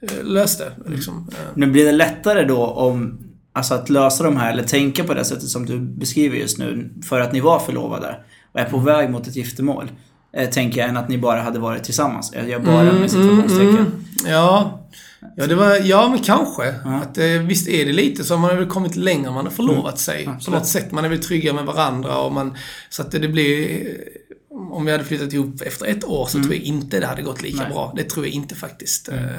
eh, löste. Liksom. Men blir det lättare då om Alltså att lösa de här, eller tänka på det sättet som du beskriver just nu, för att ni var förlovade och är på Mm. väg mot ett giftermål. Eh, tänker jag, än att ni bara hade varit tillsammans. Jag bara med situationstecken. mm, ja. Ja, det var, ja, men kanske. Att, eh, visst är det lite så. Man har väl kommit längre man har förlovat sig. På Absolut. något sätt. Man är väl trygga med varandra och man... Så att det, det blir... Om vi hade flyttat ihop efter ett år så tror jag inte det hade gått lika Nej. bra. Det tror jag inte faktiskt. Eh,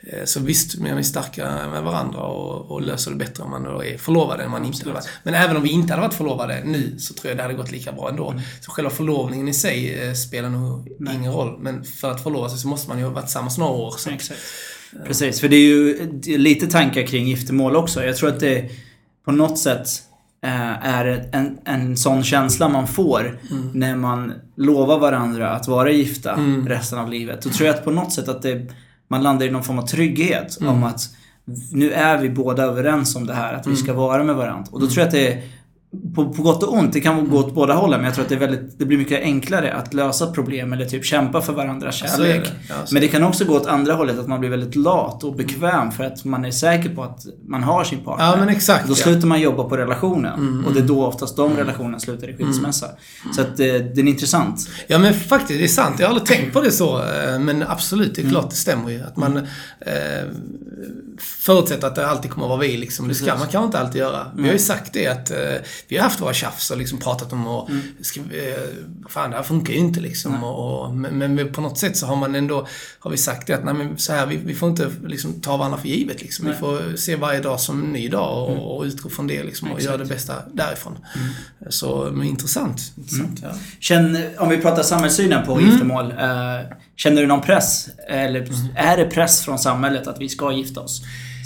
eh, Så visst, man är starka med varandra och, och löser det bättre om man då är förlovade än man inte hade varit. Men även om vi inte hade varit förlovade nu så tror jag det hade gått lika bra ändå. Så själva förlovningen i sig eh, spelar nog ingen roll. Men för att förlova sig så måste man ju ha varit tillsammans några år. Så. Exakt. Precis, för det är ju lite tankar kring giftermål också. Jag tror att det på något sätt är en, en sån känsla man får när man lovar varandra att vara gifta resten av livet. Då tror jag att på något sätt att det, man landar i någon form av trygghet om att nu är vi båda överens om det här, att vi ska vara med varandra. Och då tror jag att det är på, på gott och ont, det kan gå åt båda hållen, men jag tror att det, är väldigt, det blir mycket enklare att lösa problem eller typ kämpa för varandras kärlek. det. Ja, men det kan också gå åt andra hållet, att man blir väldigt lat och bekväm för att man är säker på att man har sin partner. Ja, men exakt, Då ja. slutar man jobba på relationen. Och det är då oftast de relationerna slutar i skilsmässa. Så att det, det är intressant. Ja men faktiskt, det är sant. Jag har aldrig tänkt på det så. eh, Men absolut, det är klart det stämmer ju. Att man eh, förutsätter att det alltid kommer att vara vi liksom. Det ska man kanske inte alltid göra. Vi har ju sagt det att eh, vi har haft våra tjafs och liksom pratat om och ska, vi, eh, fan det här funkar ju inte liksom. Och, och, men, men på något sätt så har man ändå, har vi sagt det att nej men så här, vi, vi får inte liksom ta varandra för givet liksom. Vi får se varje dag som en ny dag och, och utgå från det liksom och göra det bästa därifrån. Så, men intressant. intressant ja. Känn, om vi pratar samhällssynen på giftermål. Eh, känner du någon press? Eller är det press från samhället att vi ska gifta oss?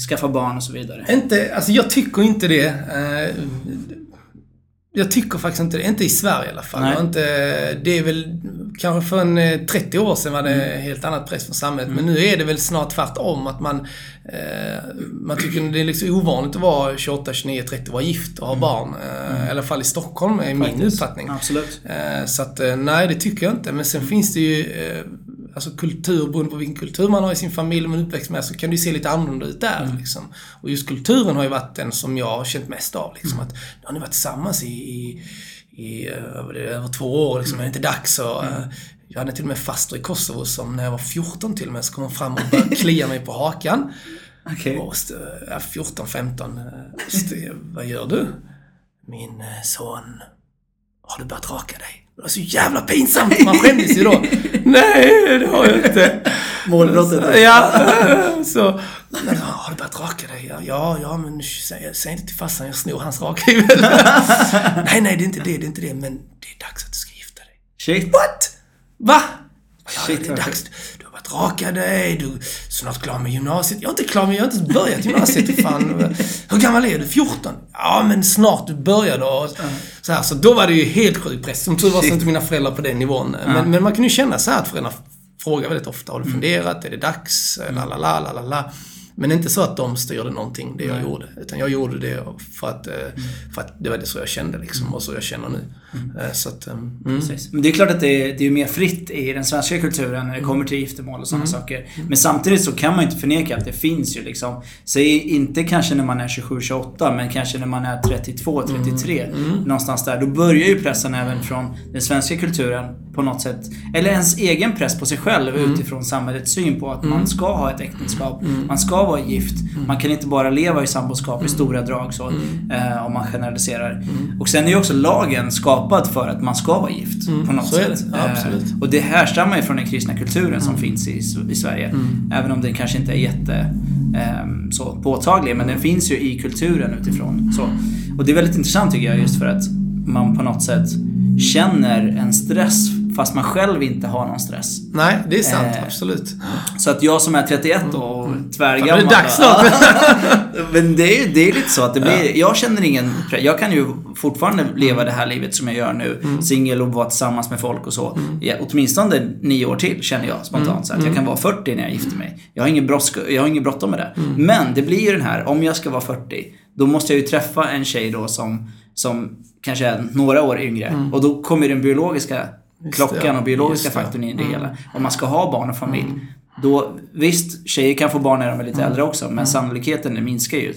Skaffa barn och så vidare? Inte, alltså jag tycker inte det. Eh, Jag tycker faktiskt inte det. Inte i Sverige i alla fall. Nej. Inte, det är väl kanske för en eh, 30 år sedan var det Mm. helt annat press från samhället. Men nu är det väl snart tvärtom. Att man, eh, man tycker det är liksom ovanligt att vara 28, 29, 30 och vara gift och ha barn. Eh, I alla fall i Stockholm är min Mm. Uppfattning. Absolut. Eh, Så att, eh, nej det tycker jag inte. Men sen finns det ju, eh, alltså kultur, beroende på vilken kultur man har i sin familj och man uppväxt med, så kan det ju se lite annorlunda ut där. Liksom. Och just kulturen har ju varit den som jag har känt mest av. Liksom, att nu har ni varit tillsammans i, i, i över två år, liksom, är det inte dags att eh, jag hade till och med faster i Kosovo som när jag var 14 till och med så kom hon fram och började klia mig på hakan. Och ja, 14, 15. eh, st- Vad gör du? Min eh, son, har du börjat raka dig? Det var så jävla pinsamt! Man skämdes ju då. Nej, det har jag inte. Målbrottet. Ja, så. Men, har du börjat raka dig? Ja, ja, men säg, säg inte till farsan, jag snor hans rakhyvel. nej, nej, det är inte det, det är inte det. Men det är dags att du ska gifta dig. Shit. What? Va? Ja, Shit, det är dags. Raka dig, du är snart klar med gymnasiet. Jag är inte klar med, jag har inte börjat gymnasiet. Fan. Hur gammal är du? 14? Ja, men snart du börjar då. Så, här, så då var det ju helt sjuk press. Som tur var så inte mina föräldrar på den nivån. Men, men man kan ju känna så här att föräldrar frågar väldigt ofta. Har du funderat? Är det dags? La, la, la, la, la. Men inte så att de styrde någonting, det jag gjorde. Utan jag gjorde det för att, eh, för att det var det så jag kände liksom. Och så jag känner nu. Eh, Så att, eh, mm. Precis. Men det är klart att det är, det är mer fritt i den svenska kulturen när det kommer till giftermål och sådana saker. Men samtidigt så kan man inte förneka att det finns ju liksom. Säg inte kanske när man är 27-28 men kanske när man är 32-33. Någonstans där. Då börjar ju pressen även från den svenska kulturen på något sätt. Eller ens egen press på sig själv utifrån samhällets syn på att man ska ha ett äktenskap. Man ska vara gift. Man kan inte bara leva i samboskap i stora drag så. Eh, om man generaliserar. Och sen är ju också lagen skapad för att man ska vara gift. På något så det. sätt. Absolut. Eh, och det härstammar ju från den kristna kulturen som finns i, i Sverige. Även om den kanske inte är jätte ehm, så påtaglig. Men den finns ju i kulturen utifrån. Så. Och det är väldigt intressant tycker jag just för att man på något sätt känner en stress fast man själv inte har någon stress. Nej, det är sant. Eh, absolut. Så att jag som är 31 då och Fan, tvärgammal. det är dags snart. Men det är det är lite så att det blir, jag känner ingen Jag kan ju fortfarande leva det här livet som jag gör nu. Singel och vara tillsammans med folk och så. Ja, åtminstone nio år till känner jag spontant. Så att jag kan vara 40 när jag gifter mig. Jag har ingen, brådska, jag har ingen bråttom med det. Men det blir ju den här, om jag ska vara 40, då måste jag ju träffa en tjej då som, som kanske är några år yngre. Och då kommer den biologiska klockan och biologiska faktorn i det hela. Om man ska ha barn och familj. Då, visst, tjejer kan få barn när de är lite äldre också, men sannolikheten minskar ju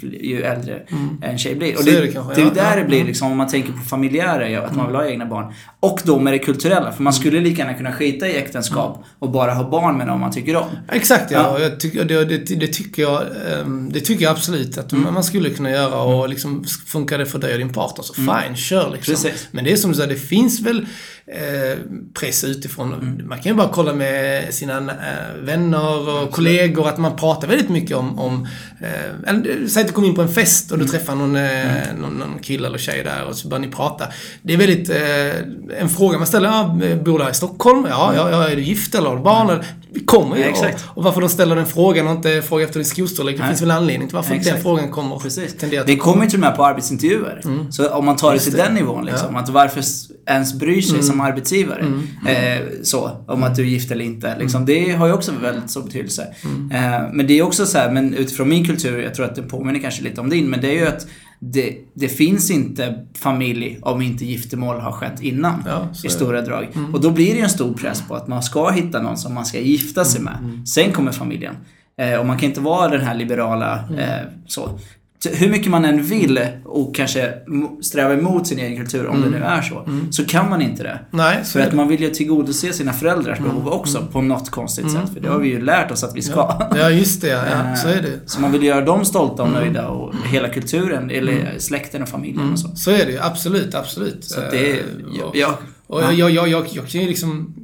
ju, ju äldre en tjej blir. Och det, är det, kanske, är ju ja, där ja, det blir liksom, om man tänker på familjära, ja, att man vill ha egna barn. Och då med det kulturella, för man skulle lika gärna kunna skita i äktenskap och bara ha barn med någon man tycker om. Exakt ja. Ja. Tycker, det, det, det, tycker jag, ehm, det tycker jag absolut att man skulle kunna göra och liksom funkar det för dig och din partner så fine, kör liksom. Precis. Men det är som du säger, det finns väl eh, press utifrån. Man kan ju bara kolla med sina eh, vänner och kollegor att man pratar väldigt mycket om, om eh, eller, säg att du kommer in på en fest och du träffar någon, eh, någon, någon kille eller tjej där och så börjar ni prata. Det är väldigt, eh, en fråga man ställer, ja, bor du här i Stockholm? Ja, ja, ja, är du gift eller har du barn? Vi kommer ju. Ja, exakt. och, och varför de ställer den frågan och inte frågar efter din skostorlek, det Nej. finns väl anledning till varför den Exakt. frågan kommer. Precis. Det kommer ju till och med på arbetsintervjuer. Så om man tar det till det. den nivån liksom. Att varför ens bryr sig som arbetsgivare. Eh, så, om att du är gift eller inte. Liksom. Det har ju också väldigt stor betydelse. Eh, men det är också så här, men utifrån min kultur, jag tror att det påminner kanske lite om din, men det är ju att det, det finns inte familj om inte giftermål har skett innan. Ja, I stora drag. Och då blir det ju en stor press på att man ska hitta någon som man ska gifta sig med. Sen kommer familjen. Eh, och man kan inte vara den här liberala eh, så. Så Hur mycket man än vill och kanske mo- sträva emot sin egen kultur, om det nu är så, så kan man inte det. Nej, så För att man vill ju tillgodose sina föräldrars behov också på något konstigt sätt. För det har vi ju lärt oss att vi ska. Ja, just det. Ja, ja, Eh, så är det. Så man vill göra dem stolta och nöjda och hela kulturen, eller släkten och familjen och så. Så är det ju. Absolut, absolut. Så att det är, Eh, ja, och- ja, Och jag, jag, jag, jag, jag kan ju liksom...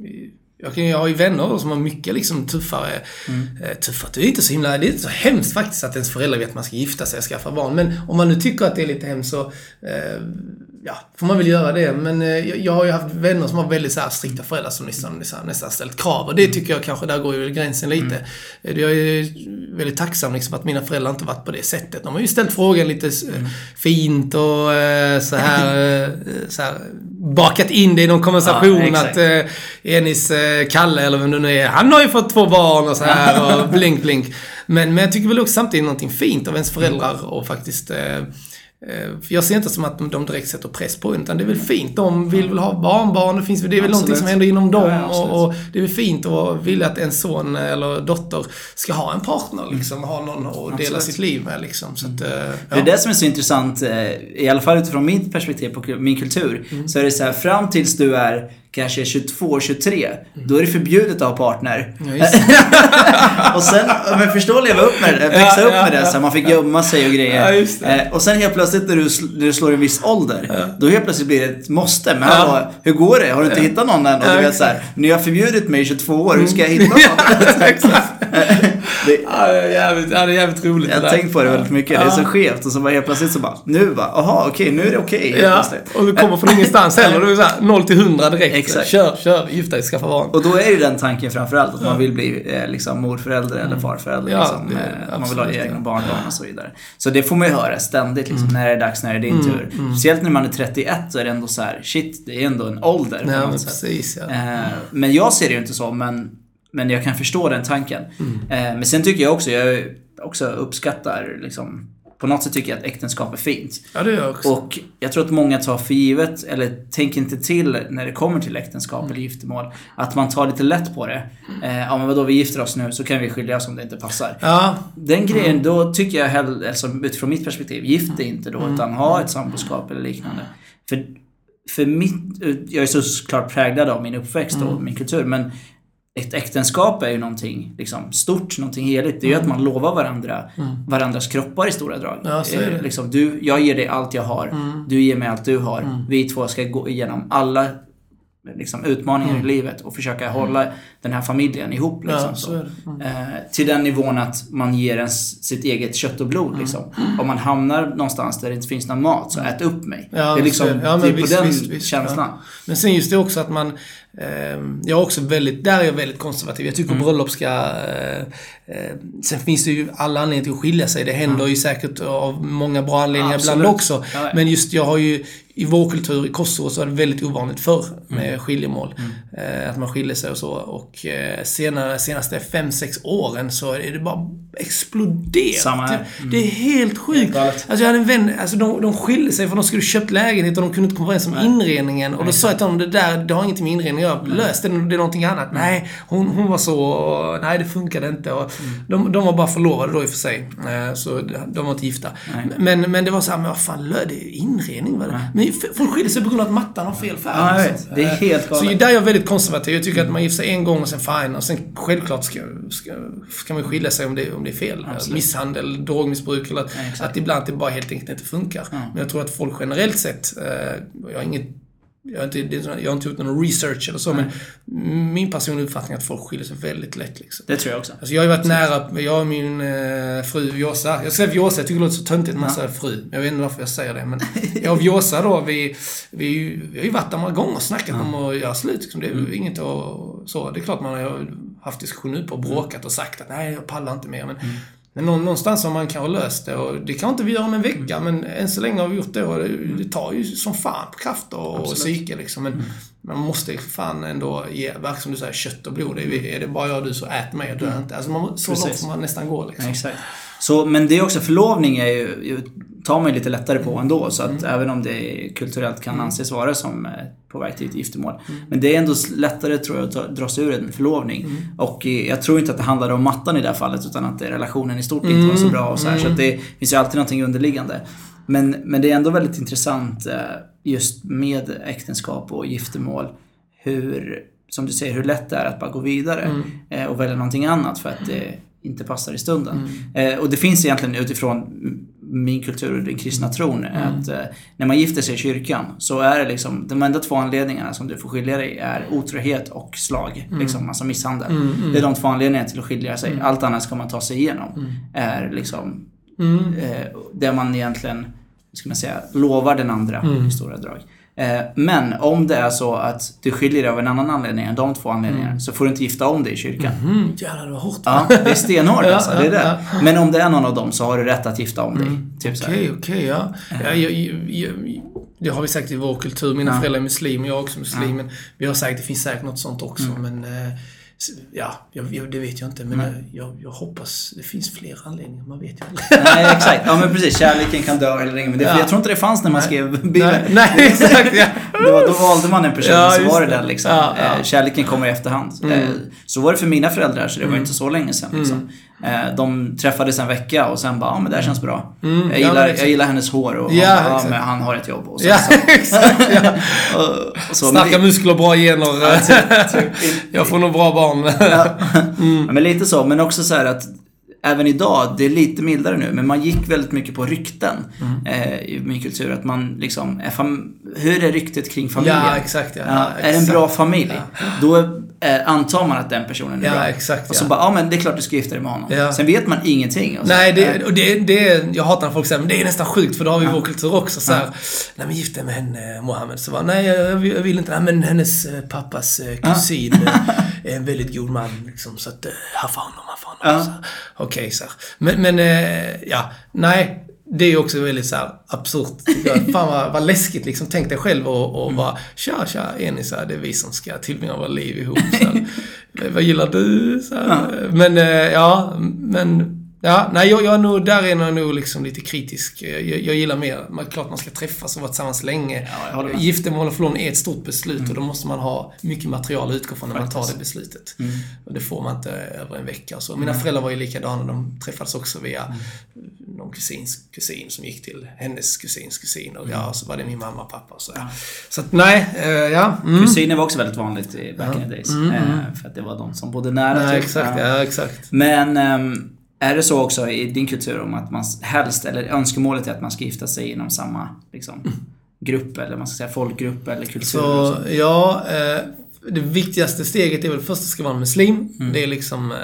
Jag, kan, jag har ju vänner som har mycket liksom tuffare... Mm. Eh, tuffare, det är inte så himla... Det är inte så hemskt faktiskt att ens föräldrar vet att man ska gifta sig och skaffa barn. Men om man nu tycker att det är lite hemskt så... Eh, ja, får man väl göra det. Men eh, jag, har ju haft vänner som har väldigt så här strikta föräldrar som nästan, nästan, nästan ställt krav. Och det tycker jag kanske, där går ju gränsen lite. Eh, Jag är väldigt tacksam liksom att mina föräldrar inte varit på det sättet. De har ju ställt frågan lite eh, fint och eh, så här, så här bakat in det i någon konversation Ja, att eh, Enis eh, Kalle eller vem det nu är, han har ju fått två barn och så här och blink blink. Men, men jag tycker väl också samtidigt någonting fint av ens föräldrar och faktiskt eh, jag ser inte som att de- direkt sätter press på en, utan det är väl fint. De vill väl ha barnbarn, det, finns, det är väl Absolut. någonting som händer inom dem. Ja, ja, och, och det är väl fint att vilja att en son eller dotter ska ha en partner, liksom. Ha någon att dela Absolut. sitt liv med, liksom. Så att, eh, Det är det som är så intressant, eh, i alla fall utifrån mitt perspektiv på min kultur. Så är det så här, fram tills du är kanske 22, 23, då är det förbjudet att ha partner. Ja, och sen, men förstå leva upp med det, växa Ja, upp ja, med det. Så man fick gömma sig och grejer. Eh, och sen helt plötsligt när du, när du slår en viss ålder, då helt plötsligt blir det ett måste. Men hallå, hur går det? Har du inte hittat någon än? Och du vet så här, ni har förbjudit mig i 22 år, hur ska jag hitta någon? Det, Ja, det är jävligt, ja, det är jävligt roligt jag har tänkt på det väldigt mycket. Det är så skevt. Och så bara helt plötsligt så bara, nu bara, aha okej, nu är det okej. helt Ja, och du kommer från ingenstans heller. Du är såhär 0 till 100 direkt. Exakt. Kör, kör, gift dig, skaffa barn. Och då är ju den tanken framförallt att man vill bli eh, liksom morförälder eller farförälder. Ja, liksom, det- eh, att man vill ha egna barnbarn och så vidare. Så det får man ju höra ständigt. Liksom, När är det dags? När är det din tur? Speciellt när man är 31 så är det ändå så här, shit, det är ändå en ålder något men precis ja. Eh, men jag ser det ju inte så, men, men jag kan förstå den tanken. Eh, men sen tycker jag också, jag också uppskattar liksom, på något sätt tycker jag att äktenskap är fint. Ja, det gör jag också. Och jag tror att många tar för givet, eller tänker inte till när det kommer till äktenskap eller giftermål, att man tar lite lätt på det. Eh, ja men vadå, vi gifter oss nu så kan vi skilja oss om det inte passar. Ja, Den grejen, då tycker jag hellre, alltså utifrån mitt perspektiv, gift dig inte då utan ha ett samboskap eller liknande. För, för mitt, jag är så såklart präglad av min uppväxt och min kultur men ett äktenskap är ju någonting liksom, stort, någonting heligt. Det är ju att man lovar varandra varandras kroppar i stora drag. Ja. Eh, liksom, du, jag ger dig allt jag har. Du ger mig allt du har. Vi två ska gå igenom alla liksom, utmaningar i livet och försöka hålla den här familjen ihop. Liksom, ja. Eh, till den nivån att man ger ens sitt eget kött och blod. Liksom. Om man hamnar någonstans där det inte finns någon mat, så ät upp mig. Ja, det är liksom det. Är på visst, den visst, känslan. Men sen just det också att man... Ehm, jag är också väldigt, där är jag väldigt konservativ. Jag tycker Mm. bröllop ska... Eh, eh, sen finns det ju alla anledningar till att skilja sig. Det händer ju säkert av många bra anledningar Absolut. ibland också. Men just jag har ju... I vår kultur i Kosovo så är det väldigt ovanligt förr med Mm. skiljemål. Eh, att man skiljer sig och så. Och eh, senare, senaste 5-6 åren så är det bara exploderat. Samma här. Det, det är helt sjukt. Alltså jag hade en vän, alltså de, de skilde sig för de skulle köpt lägenhet och de kunde inte komma överens om inredningen. Och då sa jag till honom, det där, det har ingenting med inredning att göra. Lös det, det är någonting annat. Nej, hon, hon var så, och, nej det funkade inte. Och de, de var bara förlovade då i och för sig. Eh, Så de var inte gifta. Men, men det var så här, men vad fan, det är inredning va? Men f- folk skiljer sig på grund av att mattan har fel färg. Ja, jag liksom. vet. Det är helt Så galet. där är jag väldigt konservativ. Jag tycker att man gifter sig en gång och sen fine. Och sen självklart ska, ska, ska man skilja sig om det, om det är fel. Misshandel, drogmissbruk eller exakt. att ibland det bara helt enkelt inte funkar. Men jag tror att folk generellt sett, eh, jag har inget jag har, inte, jag har inte gjort någon research eller så, men min personliga uppfattning är att folk skiljer sig väldigt lätt. Liksom. Det tror jag också. Alltså jag har ju varit nära, jag och min eh, fru Vjosa. Jag säger Vjosa, jag tycker det låter så töntigt när man säger fru. Jag vet inte varför jag säger det, men jag och Vjosa då, vi, vi, vi har ju varit där många gånger och snackat om att göra slut. Liksom. Det är ju inget att, så. Det är klart man har haft diskussioner på och bråkat och sagt att nej, jag pallar inte mer. Men, men nå- någonstans har man kanske löst det och det kan inte vi göra om en vecka, men än så länge har vi gjort det och det, det tar ju som fan på kraft och, och psyke liksom. Men man måste ju fan ändå ge, verkar som du säger, kött och blod. Är, är det bara jag och du så ät mig och dö inte. Alltså man, så Precis. långt får man nästan gå liksom. Ja, exakt. Så, men det är också, förlovning är ju- tar man lite lättare på ändå. Så att även om det kulturellt kan anses vara som eh, på väg till ett giftermål. Men det är ändå lättare tror jag att dra sig ur en förlovning. Och eh, jag tror inte att det handlar om mattan i det här fallet utan att relationen i stort inte var så bra och så här. Så det finns ju alltid någonting underliggande. Men, men det är ändå väldigt intressant eh, just med äktenskap och giftermål. Hur, som du säger, hur lätt det är att bara gå vidare och välja någonting annat för att det inte passar i stunden. Och det finns egentligen utifrån min kultur och den kristna tron att eh, när man gifter sig i kyrkan så är det liksom de enda två anledningarna som du får skilja dig är otrohet och slag. Liksom, alltså misshandel. Det är de två anledningarna till att skilja sig. Allt annat ska man ta sig igenom. Är liksom eh, där man egentligen, ska man säga, lovar den andra i stora drag. Eh, men om det är så att du skiljer dig av en annan anledning än de två anledningarna så får du inte gifta om dig i kyrkan. Mm, jävlar, det var hårt. Ja, det är stenhårt Ja, alltså. Det är ja, det. Men om det är någon av dem så har du rätt att gifta om dig. Typ så här. Okej, okej, ja. ja jag, jag, jag, det har vi sagt i vår kultur. Mina Ja. föräldrar är muslimer, jag är också muslim. Men vi har sagt, det finns säkert något sånt också. Men eh, ja, jag, det vet jag inte. Men jag, jag, jag hoppas det finns fler anledningar. Man vet ju aldrig. Nej, exakt. Ja, men precis. Kärleken kan dö eller inget. Men det, Ja. jag tror inte det fanns när man skrev Bibeln. nej, nej, exakt. Ja. Då, då valde man en person Ja, så var det den liksom. Ja. Eh, Kärleken kommer i efterhand. Eh, Så var det för mina föräldrar så det var inte så länge sedan. Liksom. Eh, De träffades en vecka och sen bara, ja men det här känns bra. Jag, ja, gillar, exakt. jag gillar hennes hår och Ja, han, bara, ja, exakt. men han har ett jobb. Och så, Ja, så, exakt. Ja. och, så, Starka muskler, bra gener. typ. Jag får nog bra barn. Ja, men lite så. Men också så här att även idag, det är lite mildare nu, men man gick väldigt mycket på rykten eh, i min kultur. Att man liksom, är hur är ryktet kring familjen? Ja, exakt. Ja, Ja, Ja, är det en exakt. bra familj? Då eh, antar man att den personen är Ja, bra. exakt, Och så ja. bara, ja men det är klart du ska gifta dig med honom. Ja. Sen vet man ingenting. Och så, Nej, det, och det, det, jag hatar när folk säger men det är nästan sjukt för det har vi i vår kultur också. Så här, Nej men gift dig med henne, Mohammed. Så bara, nej jag vill, jag vill inte. Nej men hennes eh, pappas eh, kusin är en väldigt god man. Liksom, så att, haffa honom, haffa honom. Ja. Så Okej, så här. Men, men ja, nej. Det är också väldigt så här absurt. Fan vad, vad läskigt liksom. Tänk dig själv och, och bara tja, tja, Enis, så här, det är vi som ska tillbringa våra liv ihop. Så här. vad gillar du? Så här. Men eh, ja, men Ja, nej, jag, jag är nog, där är jag nog liksom lite kritisk. Jag, jag gillar mer, man, klart man ska träffas och vara tillsammans länge. Ja. Giftermål och förlovning är ett stort beslut och då måste man ha mycket material att utgå från när man tar det beslutet. Och det får man inte över en vecka. Så mina föräldrar var ju likadana, de träffades också via någon kusins kusin som gick till hennes kusins kusin och ja, så var det min mamma och pappa och så. Så att nej, eh, ja. Mm. Kusiner var också väldigt vanligt i back in the days. Eh, för att det var de som bodde nära. Nej, typ. exakt, Ja. ja exakt. Men ehm, är det så också i din kultur om att man helst, eller önskemålet är att man ska gifta sig inom samma liksom, grupp eller man ska säga folkgrupp eller kultur? Så, ja, eh, det viktigaste steget är väl först att det ska vara en muslim. Det är liksom, eh,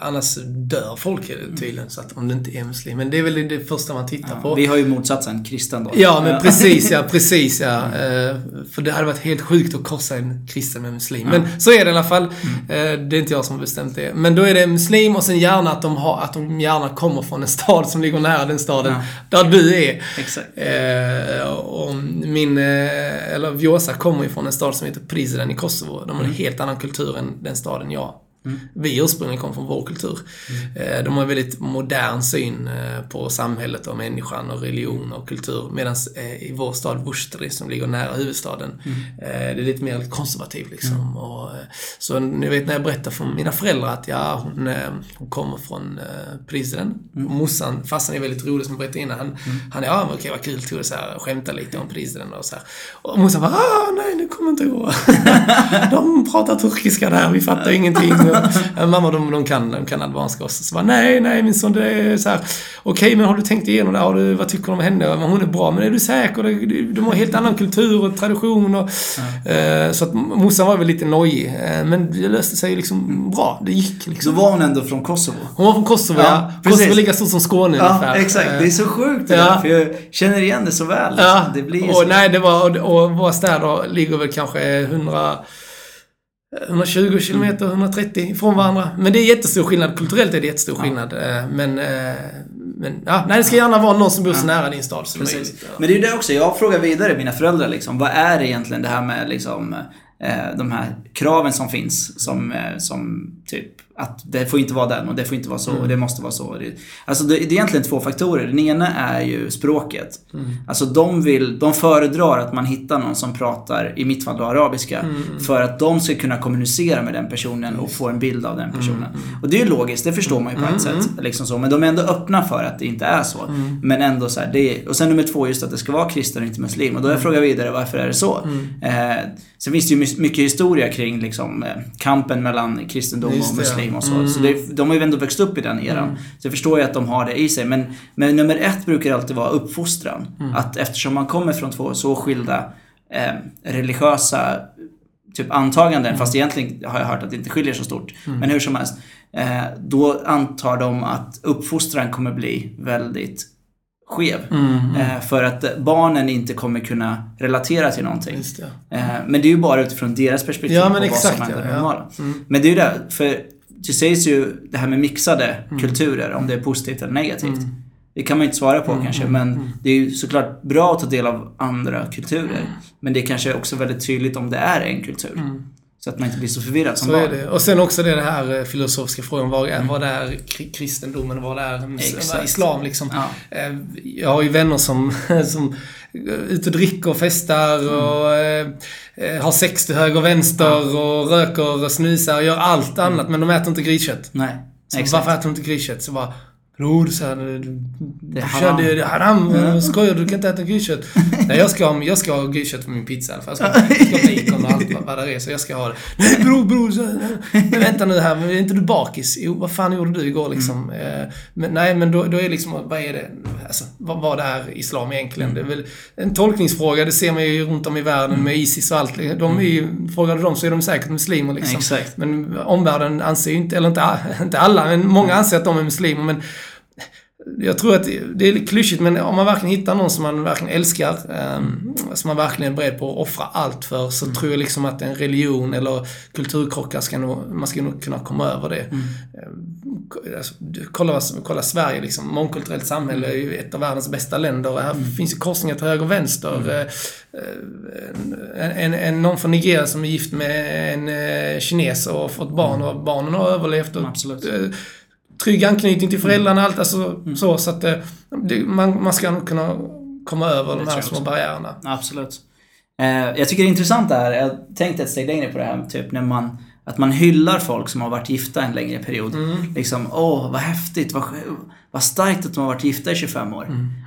annars dör folk tydligen, så att om det inte är muslim. Men det är väl det första man tittar på. Vi har ju motsatsen, kristen då. Ja, men precis ja, precis ja. Eh, för det hade varit helt sjukt att korsa en kristen med muslim. Men så är det i alla fall. Eh, det är inte jag som har bestämt det. Men då är det muslim och sen gärna att de, har, att de gärna kommer från en stad som ligger nära den staden där du är. Exakt. Eh, och min, eh, eller Vjosa kommer ju från en stad som heter Prizren i Kosovo. De har en helt annan kultur än den staden jag vi ursprungligen kom från vår kultur. Eh, De har en väldigt modern syn eh, på samhället och människan och religion och kultur. Medan i vår stad Vuštri, som ligger nära huvudstaden, eh, det är lite mer konservativ liksom. Och, eh, så ni vet när jag berättar för mina föräldrar att ja, hon, eh, hon kommer från eh, Prizren. Och morsan, farsan är väldigt rolig som jag berättade innan. Han, han är, ja men okej vad kul, tog det så här, skämta lite om Prizren och så här. Och morsan bara, ah nej det kommer inte gå. de pratar turkiska där, vi fattar ingenting. Mamma de, de, kan, de kan albanska också. Så bara, nej, nej min son, det är så här. Okej, men har du tänkt igenom det? Har du, vad tycker du om henne? Hon är bra, men är du säker? De, de har helt annan kultur och tradition. Och, eh, så att morsan var väl lite nojig. Eh, men det löste sig liksom bra. Det gick liksom. var hon ändå från Kosovo. Hon var från Kosovo, Ja, ja. Kosovo är lika stort som Skåne Ja, ungefär. exakt. Det är så sjukt det ja. där, för jag känner igen det så väl. liksom. Ja, Det blir och så. nej, det var, och, och våra städer ligger väl kanske 100, 120 kilometer, 130 ifrån varandra. Men det är jättestor skillnad. Kulturellt är det jättestor skillnad. Eh, Men, eh, men ja, nej, det ska gärna vara någon som bor så nära din stad som Precis. möjligt. Men det är ju det också, jag frågar vidare mina föräldrar liksom, vad är egentligen det här med liksom, eh, de här kraven som finns som, som typ att det får inte vara den och det får inte vara så och det måste vara så. Alltså det, det är egentligen två faktorer. Den ena är ju språket. Alltså de vill, de föredrar att man hittar någon som pratar, i mitt fall då arabiska, för att de ska kunna kommunicera med den personen och få en bild av den personen. Och det är ju logiskt, det förstår man ju på ett sätt. Liksom så. Men de är ändå öppna för att det inte är så. Men ändå så här, är, och sen nummer två, just att det ska vara kristen och inte muslim. Och då jag frågat vidare, varför är det så? Eh, sen finns det ju my- mycket historia kring liksom, eh, kampen mellan kristendom och det, muslim och så. Så det, de har ju ändå växt upp i den eran. Så jag förstår ju att de har det i sig. Men, men nummer ett brukar alltid vara uppfostran. Att eftersom man kommer från två så skilda eh, religiösa typ antaganden, fast egentligen har jag hört att det inte skiljer så stort. Men hur som helst. Eh, då antar de att uppfostran kommer bli väldigt skev. Eh, för att barnen inte kommer kunna relatera till någonting. Det. Eh, men det är ju bara utifrån deras perspektiv Ja, men på exakt, vad som är det ja, ja. normala. Men det är ju det, för det sägs ju det här med mixade kulturer, om det är positivt eller negativt. Det kan man ju inte svara på kanske, men det är ju såklart bra att ta del av andra kulturer. Men det är kanske också väldigt tydligt om det är en kultur. Så att man inte blir så förvirrad som Så barn. är det. Och sen också det här eh, filosofiska frågan. Vad är, vad är kri- kristendomen och vad är Mm. Exakt. islam liksom? Ja. Eh, Jag har ju vänner som, som är ute och dricker och festar Mm. och eh, eh, har sex till höger och vänster och röker och snusar och gör allt annat. Men de äter inte griskött. Nej, Så Mm. exakt. varför äter de inte griskött? Så bara Bror, så här, du, Det haram. kör- det är haram. Skojar du? Kan inte äta griskött. Nej, jag ska, ha- jag ska ha griskött på min pizza i alla fall. Jag ska, jag ska ha bacon och allt vad- det är. Så jag ska ha det. Nej bror, bror. Så, men vänta nu här. Men är inte du bakis? Jo, vad fan gjorde du igår liksom? Mm. Eh, Men, nej, men då, då är det liksom, vad är det? Alltså, vad, vad är islam egentligen? Det är väl en tolkningsfråga. Det ser man ju runt om i världen med Isis och allt. De är ju, frågar du dem så är de säkert muslimer liksom. Exakt. Men omvärlden anser ju inte, eller inte, inte alla, men många anser att de är muslimer. Men jag tror att det är klyschigt, men om man verkligen hittar någon som man verkligen älskar, um, som man verkligen är beredd på att offra allt för, så tror jag liksom att en religion eller kulturkrockar ska nog, man ska nog kunna komma över det. Um, alltså, du- kolla, kolla Sverige, liksom, mångkulturellt samhälle är ju ett av världens bästa länder. Här finns ju korsningar till höger och vänster. Eh, en, en, en, någon från Nigeria som är gift med en eh, kines och fått barn och barnen har överlevt. Och, Absolut. Trygg anknytning till föräldrarna, allt alltså så. Så att eh, det, man, man ska nog kunna komma över de tror här små också. barriärerna. Absolut. Eh, jag tycker det är intressant det här. Jag tänkte ett steg längre på det här, typ när man att man hyllar folk som har varit gifta en längre period. Liksom, åh vad häftigt, vad, vad starkt att de har varit gifta i 25 år.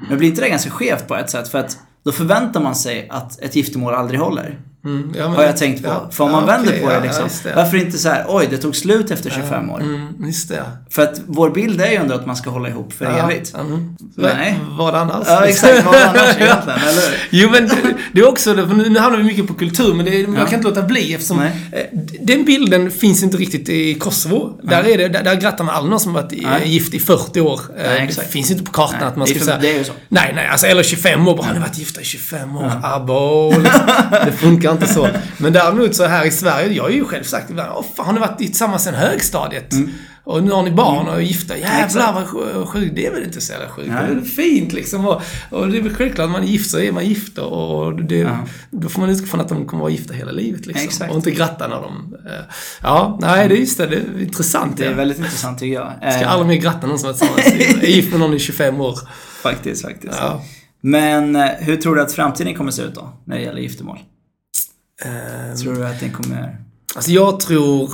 Men blir inte det ganska skevt på ett sätt? För att då förväntar man sig att ett giftermål aldrig håller. Mm, ja, men- Har jag tänkt på. ja. För om man Ja, vänder okej, på det liksom. det. Varför inte så här, oj det tog slut efter 25 år. Mm, just det. För att vår bild är ju ändå att man ska hålla ihop för evigt. mm. Nej. Vad annars? Ja exakt, vad annars egentligen, eller hur? Jo men det, är också, nu, handlar vi mycket på kultur, men det, jag kan inte låta bli eftersom Nej. eh, den bilden finns inte riktigt i Kosovo. Där, är det, där, där grattar man aldrig någon som varit Nej. gift i 40 år. Eh, Nej, det finns inte på kartan Nej, att man ska säga... det är ju så. Nej, nej, alltså eller 25 år. Bara, har ni varit gifta i 25 år? Abo, liksom. Det funkar inte så. Men däremot så här i Sverige, jag har ju själv sagt ibland, åh fan har ni varit tillsammans sedan högstadiet? Och nu har ni barn och är gifta. Jävlar Mm. Exakt. vad sj- sjukt. Det är väl inte så jävla sjukt? Det är fint liksom. Och, och det är väl självklart, när man är gift så är man gift och det, Ja. då får man utgå från att de kommer vara gifta hela livet liksom. Exakt. Och inte gratta när de... eh, Ja, nej det är just det. Det är intressant. Det är ja. väldigt intressant tycker jag. Ska Eh, aldrig mer gratta någon som varit tillsammans. är gift med någon i 25 år. Faktiskt, faktiskt. Ja. Men eh, hur tror du att framtiden kommer se ut då? När det gäller giftermål? Eh, Tror du att den kommer... Alltså jag tror...